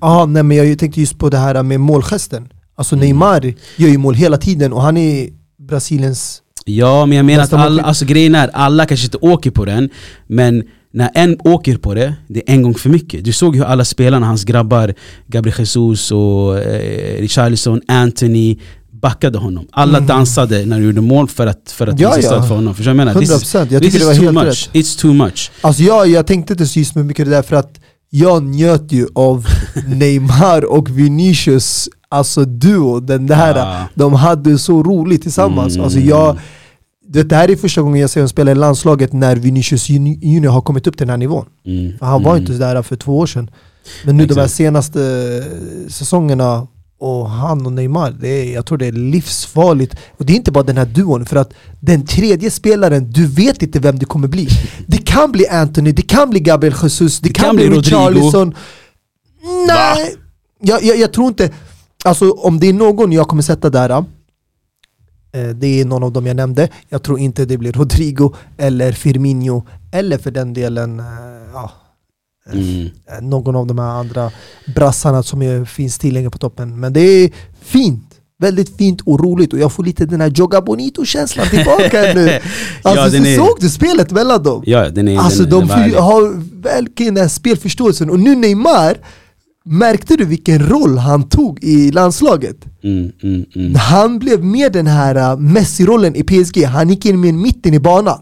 S4: Ja, nej men jag tänkte just på det här med målgesten. Alltså
S3: Mm.
S4: Neymar gör ju mål hela tiden och han är Brasiliens...
S3: Ja men jag menar att alla, alltså grejen är, alla kanske inte åker på den, men när en åker på det, det är en gång för mycket. Du såg hur alla spelarna, hans grabbar, Gabriel Jesus och eh, Richarlison, Anthony, backade honom. Alla dansade när de gjorde mål för att, för att
S4: Ja,
S3: visa
S4: ja.
S3: för honom. Förstår du vad jag menar? This is-
S4: 100%, jag tycker det var
S3: too
S4: helt
S3: much.
S4: rätt.
S3: It's too much.
S4: Alltså jag, jag tänkte inte just så mycket det där för att jag njöt ju av Neymar och Vinicius alltså duo, den där,
S3: Ah.
S4: de hade så roligt tillsammans.
S3: Mm.
S4: Alltså jag, det, det här är första gången jag ser dem spela i landslaget när Vinicius Juni- Junior har kommit upp till den här nivån.
S3: Mm.
S4: För han var
S3: Mm.
S4: inte där för två år sedan. Men nu de här
S3: Exakt.
S4: senaste säsongerna och han och Neymar, det är, jag tror det är livsfarligt. Och det är inte bara den här duon, för att den tredje spelaren, du vet inte vem det kommer bli. Det kan bli Anthony, det kan bli Gabriel Jesus, det, kan,
S3: kan
S4: bli. Richarlison. Nej, jag, jag, jag tror inte... Alltså om det är någon jag kommer sätta där, eh, det är någon av dem jag nämnde. Jag tror inte det blir Rodrigo eller Firmino, eller för den delen eh, ja,
S3: Mm.
S4: eh, någon av de här andra brassarna som är, finns tillgängliga på toppen. Men det är fint. Väldigt fint och roligt och jag får lite den här Joga Bonito-känslan tillbaka nu. Alltså
S3: den
S4: så
S3: är-
S4: såg du spelet mellan dem?
S3: Ja, den är,
S4: Alltså
S3: den,
S4: de
S3: den var
S4: har verkligen den här spelförståelsen och nu Neymar, märkte du vilken roll han tog i landslaget?
S3: Mm, mm, mm,
S4: Han blev med den här uh, Messi-rollen i PSG, han gick in med mitten i banan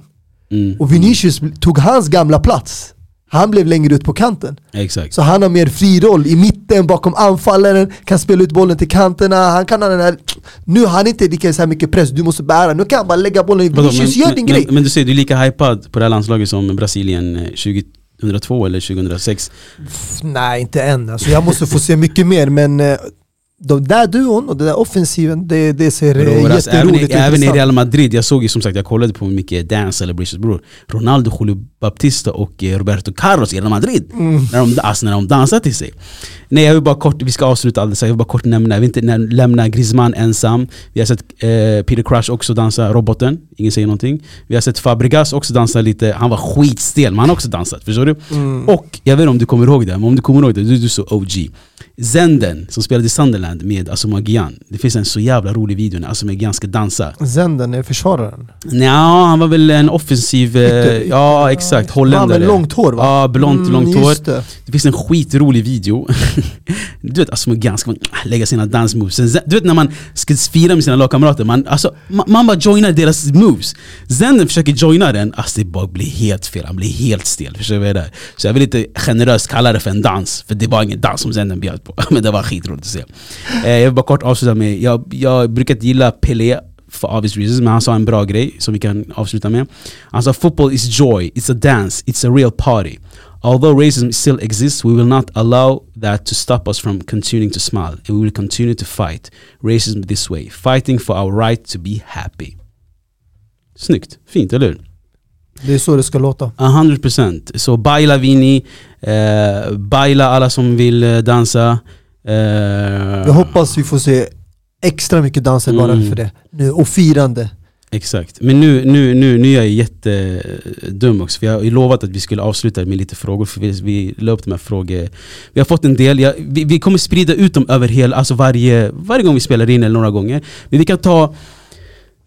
S3: mm.
S4: och Vinicius tog hans gamla plats. Han blev längre ut på kanten.
S3: Exakt.
S4: Så han har mer fri roll i mitten, bakom anfallaren, kan spela ut bollen till kanterna, han kan ha den här Nu har han inte lika så mycket press, du måste bära, nu kan han bara lägga bollen,
S3: Vadå,
S4: Vinicius gör din
S3: men,
S4: grej!
S3: men, men du säger, du är lika hypad på det här landslaget som Brasilien eh, 2002 eller 2006?
S4: Pff, Nej inte än, alltså, jag måste få se mycket mer men eh, de där duon och den där offensiven, det, det ser
S3: Bror, alltså, även, i,
S4: jätteroligt och
S3: även i. Real Madrid, jag såg ju som sagt, jag kollade på mycket dance celebrations. Bror Ronaldo, Julio Baptista och eh, Roberto Carlos i Real Madrid.
S4: Mm.
S3: när, de, alltså, när de dansar till sig. Nej jag vill bara kort, vi ska avsluta alldeles, jag vill bara kort nämna, jag vill inte lämna Griezmann ensam. Vi har sett eh, Peter Crush också dansa roboten, ingen säger någonting. Vi har sett Fabregas också dansa lite, han var skitstel men han har också dansat, förstår du?
S4: Mm.
S3: Och jag vet inte om du kommer ihåg det, men om du kommer ihåg det, du, du är så OG Zenden som spelade i Sunderland med Asuma Gyan Det finns en så jävla rolig video när Asuma Gyan ska dansa.
S4: Zenden är försvararen.
S3: Nja, han var väl en offensiv, eh,
S4: Ytter-
S3: ja exakt, holländare.
S4: Han med långt hår va?
S3: Ja, blont
S4: Mm,
S3: långt hår.
S4: det.
S3: Det finns en skitrolig video. Du vet Asuma Gyan ska lägga sina dance moves Sen, Du vet när man ska fira med sina lagkamrater, man, alltså, man, bara joinar deras moves. Zenden försöker joina den, alltså det bara blir helt fel, han blir helt stel. Förstår du vad jag är? Så jag vill inte generöst kalla det för en dans, för det var ingen dans som Zenden bjöd på Men det var skitroligt att se eh, Jag vill bara kort avsluta med, jag, jag brukar inte gilla Pelé for obvious reasons, men han sa en bra grej som vi kan avsluta med. Han sa football is joy, it's a dance, it's a real party. Although racism still exists, we will not allow that to stop us from continuing to smile. And we will continue to fight racism this way, fighting for our right to be happy. Snyggt, fint, eller hur?
S4: Det är så det ska låta.
S3: A hundred percent. Så baila Vini, eh, baila alla som vill eh, dansa. Eh,
S4: Jag hoppas vi får se extra mycket danser bara
S3: Mm.
S4: för det. Nu, och firande.
S3: Exakt. Men nu, nu, nu, nu är jag jättedum också, för jag har lovat att vi skulle avsluta med lite frågor, för vi, vi la upp de här. Vi har fått en del, jag, vi, vi kommer sprida ut dem över hela, alltså varje, varje gång vi spelar in eller några gånger. Men vi kan ta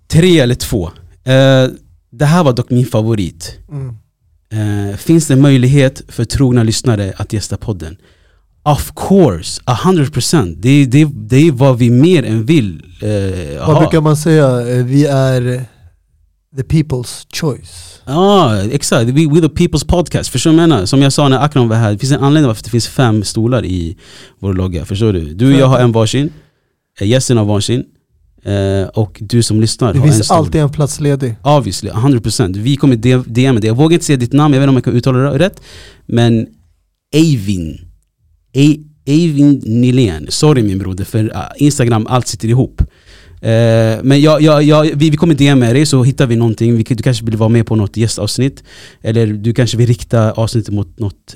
S3: tre eller två. Eh, det här var dock min favorit.
S4: Mm.
S3: Eh, finns det möjlighet för trogna lyssnare att gästa podden? Of course, 100% det, det, det är vad vi mer än vill eh,
S4: Vad
S3: ha.
S4: brukar man säga? Eh, Vi är the people's choice.
S3: Ja, exakt. We, we the people's podcast. Förstår du vad jag menar? Som jag sa när Akram var här, det finns en anledning varför det finns fem stolar i vår logga. Förstår du? Du och jag har en varsin, eh, gästen har varsin, eh, och du som lyssnar
S4: Det
S3: har en
S4: finns
S3: stol.
S4: alltid en plats ledig.
S3: Obviously, 100% Vi kommer DM det. Jag vågar inte säga ditt namn, jag vet inte om jag kan uttala det rätt. Men Eivin. Eivin Nylén. Sorry min broder, för uh, Instagram, allt sitter ihop. Eh, men jag, jag, jag, vi, vi kommer DM med dig så hittar vi någonting. Vi, du kanske vill vara med på något gästavsnitt. Eller du kanske vill rikta avsnittet mot något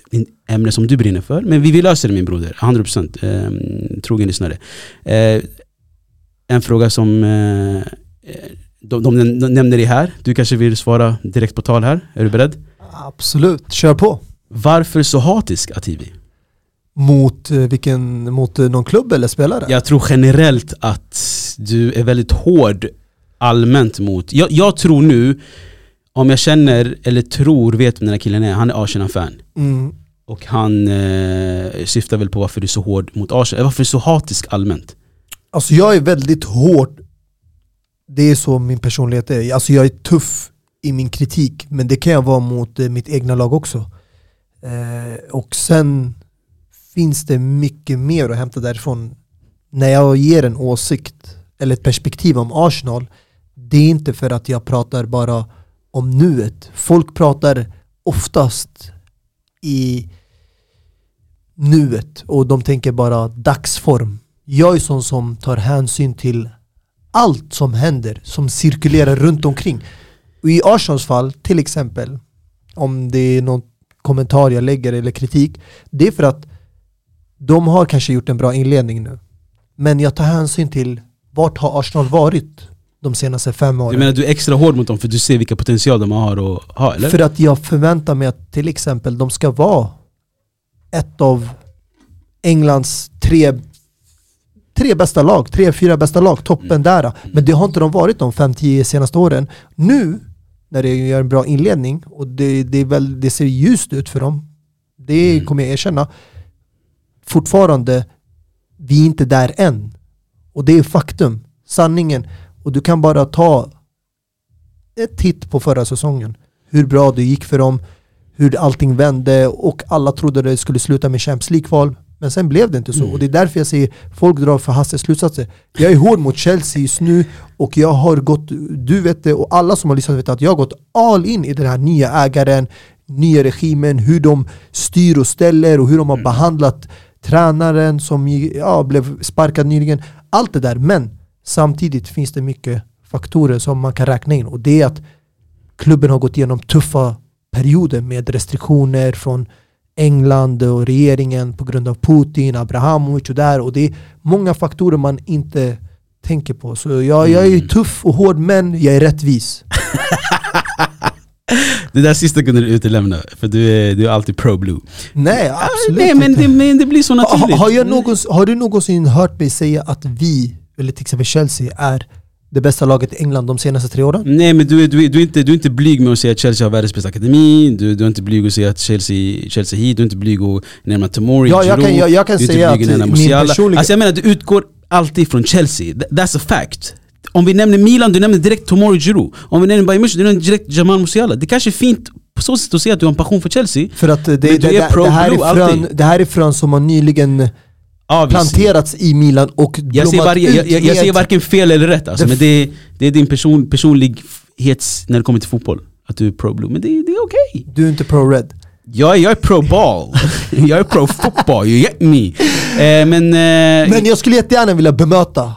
S3: ämne som du brinner för. Men vi, vi löser det min broder, 100% eh, trogen lyssnare. Eh, en fråga som eh, de, de, de nämner det här. Du kanske vill svara direkt på tal här. Är du beredd?
S4: Absolut, kör på.
S3: Varför så hatisk Ativi?
S4: Mot, eh, vilken, mot eh, någon klubb eller spelare?
S3: Jag tror generellt att du är väldigt hård allmänt mot... Jag, jag tror nu, om jag känner eller tror, vet vem den här killen är, han är Arsenal-fan.
S4: Mm.
S3: Och han eh, syftar väl på varför du är så hård mot Arsenal, varför du är så hatisk allmänt.
S4: Alltså jag är väldigt hård. Det är så min personlighet är. Alltså jag är tuff i min kritik, men det kan jag vara mot eh, mitt egna lag också. Eh, och sen finns det mycket mer att hämta därifrån. När jag ger en åsikt eller ett perspektiv om Arsenal, det är inte för att jag pratar bara om nuet. Folk pratar oftast i nuet och de tänker bara dagsform. Jag är sån som tar hänsyn till allt som händer, som cirkulerar runt omkring. Och I Arsenals fall, till exempel, om det är någon kommentar jag lägger eller kritik, det är för att de har kanske gjort en bra inledning nu. Men jag tar hänsyn till vart har Arsenal varit de senaste fem
S3: Du
S4: åren.
S3: menar du är extra hård mot dem för du ser vilka potential de har att ha, eller?
S4: För att jag förväntar mig att till exempel de ska vara ett av Englands tre, tre bästa lag, tre, fyra bästa lag, toppen där. Men det har inte de varit de fem, tio senaste åren. Nu, när de gör en bra inledning och det, det, väl, det ser ljust ut för dem, det kommer jag erkänna. Fortfarande, vi är inte där än. Och det är faktum, sanningen. Och du kan bara ta ett titt på förra säsongen. Hur bra det gick för dem, hur allting vände och alla trodde det skulle sluta med Champions League-kval. Men sen blev det inte så. Och det är därför jag säger folk drar för hastiga slutsatser. Jag är hård mot Chelsea just nu och jag har gått, du vet det och alla som har lyssnat vet att jag har gått all in i den här nya ägaren, nya regimen, hur de styr och ställer och hur de har behandlat tränaren som ja, blev sparkad nyligen. Allt det där, men samtidigt finns det mycket faktorer som man kan räkna in och det är att klubben har gått igenom tuffa perioder med restriktioner från England och regeringen på grund av Putin, Abrahamovic och där och det är många faktorer man inte tänker på. Så jag, jag är ju tuff och hård men jag är rättvis.
S3: Det där sista kunde du utelämna, för du är, du är alltid pro-blue.
S4: Nej, absolut
S3: Nej men
S4: inte.
S3: det, men det blir så naturligt.
S4: har, jag någons, har du någonsin hört mig säga att vi, eller till exempel Chelsea, är det bästa laget i England de senaste tre åren?
S3: Nej men du, du, du, är inte, du är inte blyg med att säga att Chelsea har världens bästa akademi, du, du är inte blyg att säga att Chelsea, Chelsea hit, du är inte blyg att nämna Tomori,
S4: Ja, jag kan-
S3: Giroud,
S4: jag- jag kan
S3: du är inte
S4: säga
S3: blyg
S4: att
S3: nämna Musiala.
S4: personliga-
S3: Alltså jag menar, du utgår alltid från Chelsea, Th- that's a fact. Om vi nämner Milan, du nämner direkt Tomori Giroud. Om vi nämner Bayern München, du nämner direkt Jamal Musiala. Det kanske är fint på så sätt att säga att du har en passion för Chelsea.
S4: För att det, det, det,
S3: är
S4: det, här är frön, det här är frön som har nyligen
S3: Obviously.
S4: planterats i Milan och
S3: Jag
S4: blommat
S3: varje, jag,
S4: ut
S3: jag, jag
S4: med-
S3: säger varken fel eller rätt alltså,
S4: Det-
S3: men det, det är din person, personlighets när det kommer till fotboll. Att du är pro-blue, men det, det är okej.
S4: Du är inte pro-red.
S3: Jag, jag är pro-ball, jag är pro-football, you get me. Eh, men eh,
S4: Men jag skulle jättegärna vilja bemöta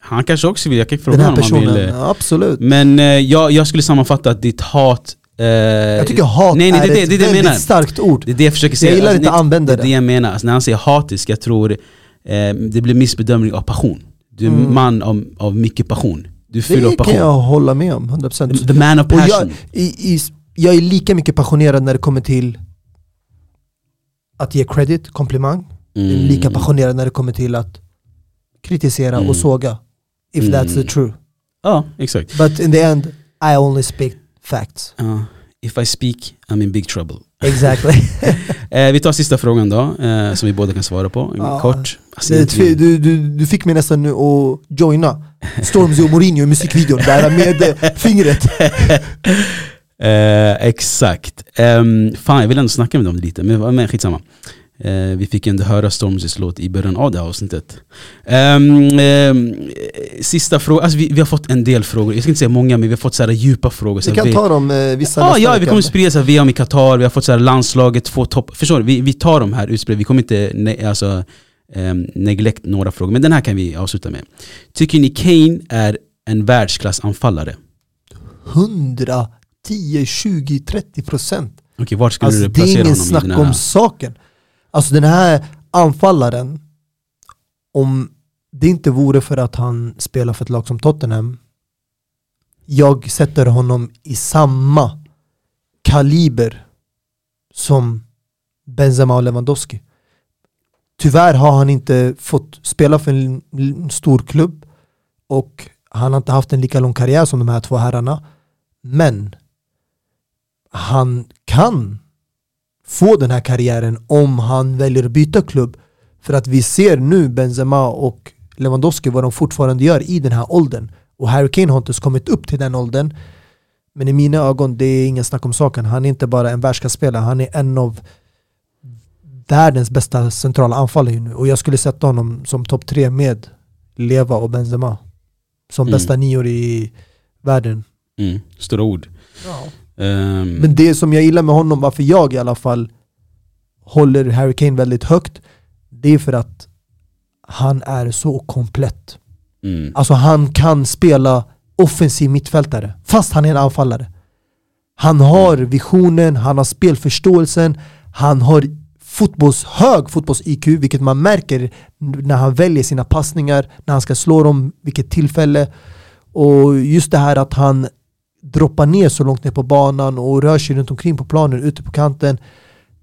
S3: han kanske också vill, jag kan fråga honom om han vill. eh.
S4: Ja, absolut.
S3: Men eh, jag, jag skulle sammanfatta att ditt hat... Eh,
S4: Jag tycker hat
S3: nej, nej,
S4: är
S3: det, det,
S4: ett
S3: det, är det
S4: väldigt
S3: menar.
S4: starkt ord.
S3: Det är det jag försöker säga.
S4: Jag gillar
S3: Alltså,
S4: inte att använda
S3: det. är
S4: det.
S3: det jag menar. Alltså, när han säger hatisk, jag tror eh, det blir missbedömning av passion. Du är
S4: Mm.
S3: man av, av mycket passion. Du fyller av
S4: Det kan
S3: passion.
S4: jag hålla med om, 100%.
S3: The man of
S4: Och jag,
S3: passion.
S4: i, i, jag är lika mycket passionerad när det kommer till att ge credit, komplimang. Jag är
S3: Mm.
S4: lika passionerad när det kommer till att kritisera
S3: Mm.
S4: och såga. If
S3: Mm.
S4: that's the truth.
S3: Ja, exakt.
S4: But in the end, I only speak facts.
S3: Ja. if I speak, I'm in big trouble.
S4: Exactly.
S3: Eh, vi tar sista frågan då, eh, som vi båda kan svara på.
S4: Ja.
S3: Kort. Alltså,
S4: du, du, du fick mig nästan nu att joina Stormzy och Mourinho i musikvideon där med eh, fingret.
S3: Eh, exakt. Um, fan jag vill ändå snacka med dem lite, men, men skitsamma. Eh, vi fick ändå höra Stormzys låt i början av det här avsnittet. Ehm, ehm, sista fråga, alltså vi, vi har fått en del frågor, jag ska inte säga många men vi har fått så här djupa frågor. Så
S4: Vi kan
S3: vi-
S4: ta dem eh, vissa nästa
S3: ja vi kommer sprida så här VM i Qatar, vi har fått så här landslaget, två topp... Förstår du? Vi, vi tar de här utspel, vi kommer inte ne alltså, um, neglect några frågor. Men den här kan vi avsluta med. Tycker ni Kane är en världsklassanfallare?
S4: 110, 20, 30 procent.
S3: Okej, var skulle
S4: Alltså,
S3: du
S4: det är
S3: placera
S4: ingen
S3: honom i
S4: snack
S3: den här...
S4: om saken. Alltså den här anfallaren, om det inte vore för att han spelar för ett lag som Tottenham, jag sätter honom i samma kaliber som Benzema och Lewandowski. Tyvärr har han inte fått spela för en stor klubb och han har inte haft en lika lång karriär som de här två herrarna. Men han kan få den här karriären om han väljer att byta klubb. För att vi ser nu Benzema och Lewandowski vad de fortfarande gör i den här åldern. Och Harry Kane har inte ens kommit upp till den åldern. Men i mina ögon, det är ingen snack om saken. Han är inte bara en världsklasspelare, han är en av världens bästa centrala anfallare nu. Och jag skulle sätta honom som topp tre med Leva och Benzema. Som
S3: Mm.
S4: bästa nior i världen.
S3: Mm, stora ord. Ehm,
S4: Men det som jag gillar med honom, varför jag i alla fall håller Harry Kane väldigt högt, det är för att han är så komplett.
S3: mm,
S4: Alltså han kan spela offensiv mittfältare, fast han är en anfallare. Han har visionen, han har spelförståelsen, han har fotbolls, hög fotbolls-IQ, vilket man märker när han väljer sina passningar, när han ska slå dem, vilket tillfälle. Och just det här att han droppar ner så långt ner på banan och rör sig runt omkring på planen, ute på kanten.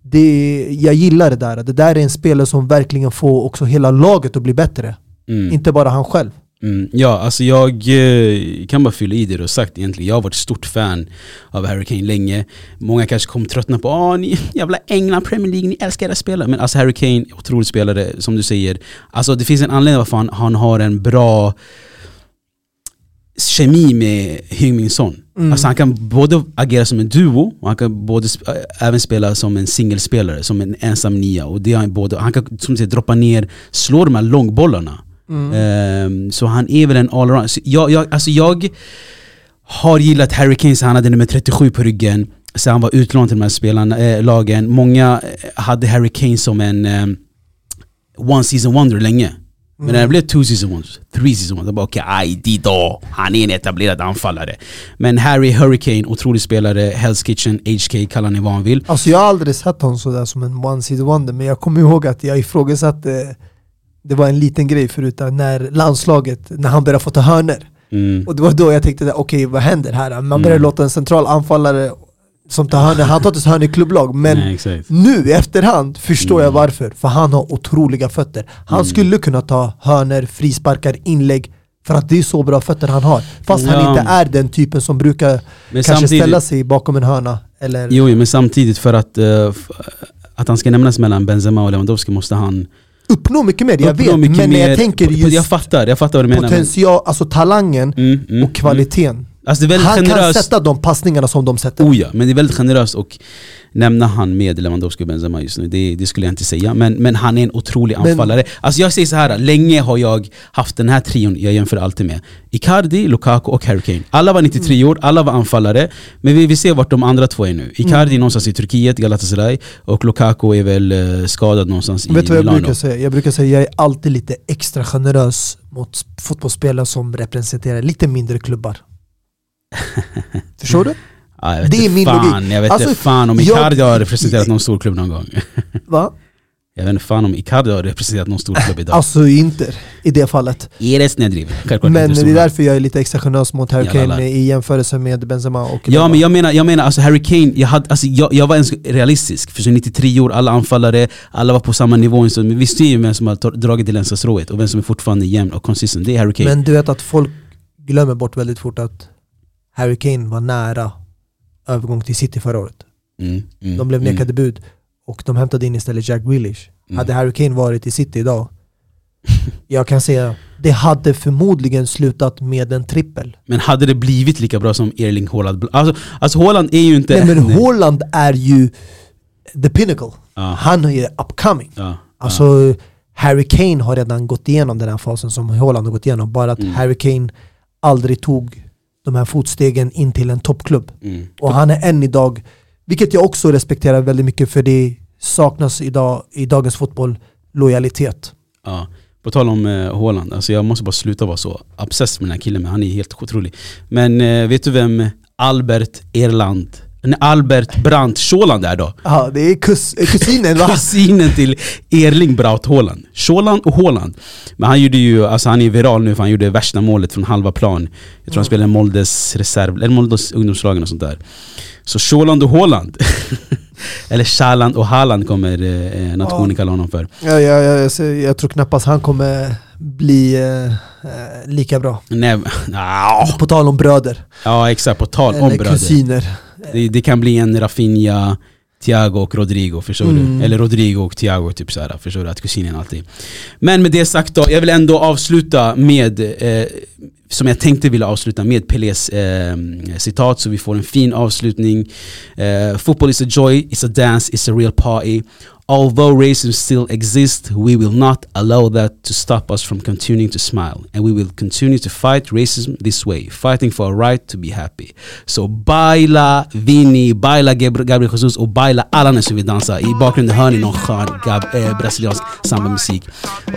S4: Det, jag gillar det där. Det där är en spelare som verkligen får också hela laget att bli bättre.
S3: mm.
S4: Inte bara han själv.
S3: Mm, ja, alltså jag eh, kan bara fylla i det du har sagt egentligen. Jag har varit stort fan av Harry Kane länge. Många kanske kommer tröttna på Åh, ni jävla England, Premier League, ni älskar era spelare. Men alltså Harry Kane, otrolig spelare som du säger. Alltså det finns en anledning varför han, han har en bra kemi med Heung-Min Son.
S4: Mm.
S3: Alltså han kan både agera som en duo och han kan både sp- äh, även spela som en singelspelare, som en ensam nia. Och det han, både, han kan som säger, droppa ner, slå de här långbollarna.
S4: Mm.
S3: Ehm, så han är väl en allround. Jag, jag, alltså jag har gillat Harry Kane han hade nummer 37 på ryggen. Så han var utlånad till de här spelarna, eh, lagen. Många eh, hade Harry Kane som en, eh, one season wonder länge. Men när det blev two season wonders, three season då bara okej, aj, Dido, han är en etablerad anfallare. Men Harry Hurricane, otrolig spelare, Hell's Kitchen, HK, kalla ni vad han vill.
S4: Alltså jag har aldrig sett honom sådär som en one seed wonder men jag kommer ihåg att jag ifrågasatte Det var en liten grej förut när landslaget, när han började få ta hörner
S3: Mm.
S4: Och det var då jag tänkte, okej vad händer här? Man börjar
S3: Mm.
S4: låta en central anfallare som tar hörner, han tar inte klubblag men
S3: Nej, exakt.
S4: nu i efterhand förstår jag
S3: Mm.
S4: varför, för han har otroliga fötter. Han
S3: Mm.
S4: skulle kunna ta hörner, frisparkar, inlägg för att det är så bra fötter han har. Fast
S3: Ja.
S4: han inte är den typen som brukar
S3: Men
S4: kanske
S3: samtidigt-
S4: ställa sig bakom en hörna. Eller,
S3: Jo, men samtidigt för att, f- att han ska nämnas mellan Benzema och Lewandowski måste han
S4: uppnå mycket mer, jag vet. Men när
S3: mer.
S4: jag tänker just
S3: Jag fattar, jag fattar vad du menar. men-
S4: potential, alltså talangen
S3: Mm, mm,
S4: och kvaliteten.
S3: Mm. Alltså
S4: Han kan
S3: generöst.
S4: sätta de passningarna som de sätter.
S3: Oh ja, men det är väldigt generöst att nämna han med Lewandowski och Benzema just nu. Det, det skulle jag inte säga. Men, men han är en otrolig
S4: Men-
S3: anfallare. Alltså jag säger så här, länge har jag haft den här trion jag jämför alltid med. Icardi, Lukaku och Harry Kane. Alla var 93
S4: Mm.
S3: år, alla var anfallare. Men vi vill se vart de andra två är nu. Icardi är någonstans i Turkiet, Galatasaray. Och Lukaku är väl eh, skadad någonstans i
S4: Vet du vad jag
S3: Milano.
S4: brukar säga? Jag brukar säga jag är alltid lite extra generös mot fotbollsspelare som representerar lite mindre klubbar. Förstår du?
S3: Ja, jag vet
S4: Det är
S3: inte
S4: min
S3: fan,
S4: logik.
S3: Jag vet
S4: Alltså,
S3: inte fan om
S4: jag-
S3: Icardi har representerat någon stor klubb någon gång.
S4: Va?
S3: Jag vet inte fan om Icardi har representerat någon stor klubb idag.
S4: Alltså Inter i det fallet.
S3: är det snedrivet? Självklart
S4: Men
S3: inte
S4: det är därför jag är lite extra generös mot Harry. Kane i jämförelse med Benzema och
S3: Ja men jag menar, jag menar alltså Harry Kane, jag, hade, alltså, jag, jag var ens realistisk. För så 93 år, alla anfallare, alla var på samma nivå. Så vi visste ju vem som har dragit till länsstrået och vem som är fortfarande jämn och konsistent. Det är Harry Kane.
S4: Men du vet att folk glömmer bort väldigt fort att Harry Kane var nära övergång till City förra året.
S3: mm, mm,
S4: De blev
S3: mm,
S4: nekade bud och de hämtade in istället Jack Grealish.
S3: Mm.
S4: Hade Harry Kane varit i City idag, jag kan säga det hade förmodligen slutat med en trippel.
S3: Men hade det blivit lika bra som Erling Haaland? Alltså, alltså Haaland är ju inte...
S4: Nej, men Haaland är ju the pinnacle.
S3: Ja,
S4: Han är upcoming.
S3: ja,
S4: Alltså Harry Kane har redan gått igenom den här fasen som Haaland har gått igenom. Bara att
S3: Mm.
S4: Harry Kane aldrig tog de här fotstegen in till en toppklubb.
S3: Mm.
S4: Och han är än idag, vilket jag också respekterar väldigt mycket för det saknas idag i dagens fotboll lojalitet.
S3: Ja. På tal om eh, Haaland, alltså jag måste bara sluta vara så obsessed med den här killen, men han är helt otrolig. Men eh, vet du vem Albert Erland, Albert Brandt Sjåland är då?
S4: Ja, det är kus, eh, kusinen va?
S3: Kusinen till Erling Braut Haaland. Sjåland och Haaland. Men han gjorde ju, alltså han är viral nu för han gjorde värsta målet från halva plan. Jag tror han spelade Moldes reserv, eller Moldes ungdomslagen och sånt där. Så Sjåland och Haaland, eller Shaland och Haaland kommer eh, nationen
S4: Ja.
S3: kalla honom för.
S4: Ja, ja, ja, jag, jag tror knappast han kommer bli eh, eh, lika bra.
S3: Nej, nja,
S4: På tal om bröder,
S3: ja exakt, på tal om
S4: eller
S3: bröder.
S4: kusiner.
S3: Det, det kan bli en Rafinha, Thiago och Rodrigo, förstår
S4: Mm.
S3: du? Eller Rodrigo och Thiago, typ såhär, förstår du? Att kusinen alltid. Men med det sagt då, jag vill ändå avsluta med, eh, som jag tänkte vilja avsluta med Pelés eh, citat, så vi får en fin avslutning. Eh, Football is a joy, it's a dance, it's a real party. Although racism still exists, we will not allow that to stop us from continuing to smile. And we will continue to fight racism this way, fighting for a right to be happy. So baila Vini, baila Gab- Gabriel Jesus och baila alla ni som vill dansa. I bakgrunden hör ni någon skön gab- eh, brasiliansk sambamusik.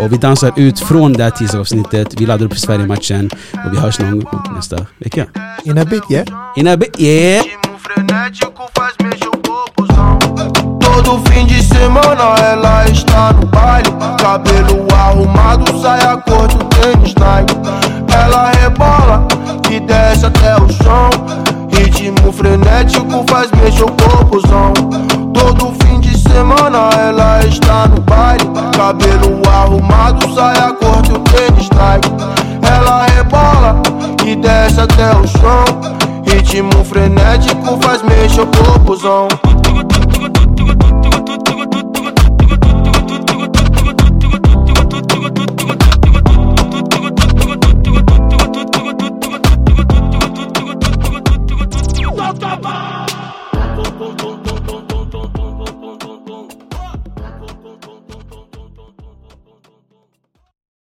S3: Och vi dansar ut från det här tisdagsavsnittet. Vi laddar upp för Sverige-matchen och vi hörs någon gång nästa vecka.
S4: In a bit yeah?
S3: In a bit, yeah!
S8: ritmo frenético faz mexer. Todo fim de semana ela está no baile. Cabelo arrumado, saia do tênis Nike. Ela rebola e desce até o chão. Ritmo frenético faz mexer o popozão. Todo fim de semana ela está no baile. Cabelo arrumado, saia do tênis Nike. Ela rebola e desce até o chão. Ritmo frenético faz mexer o popozão.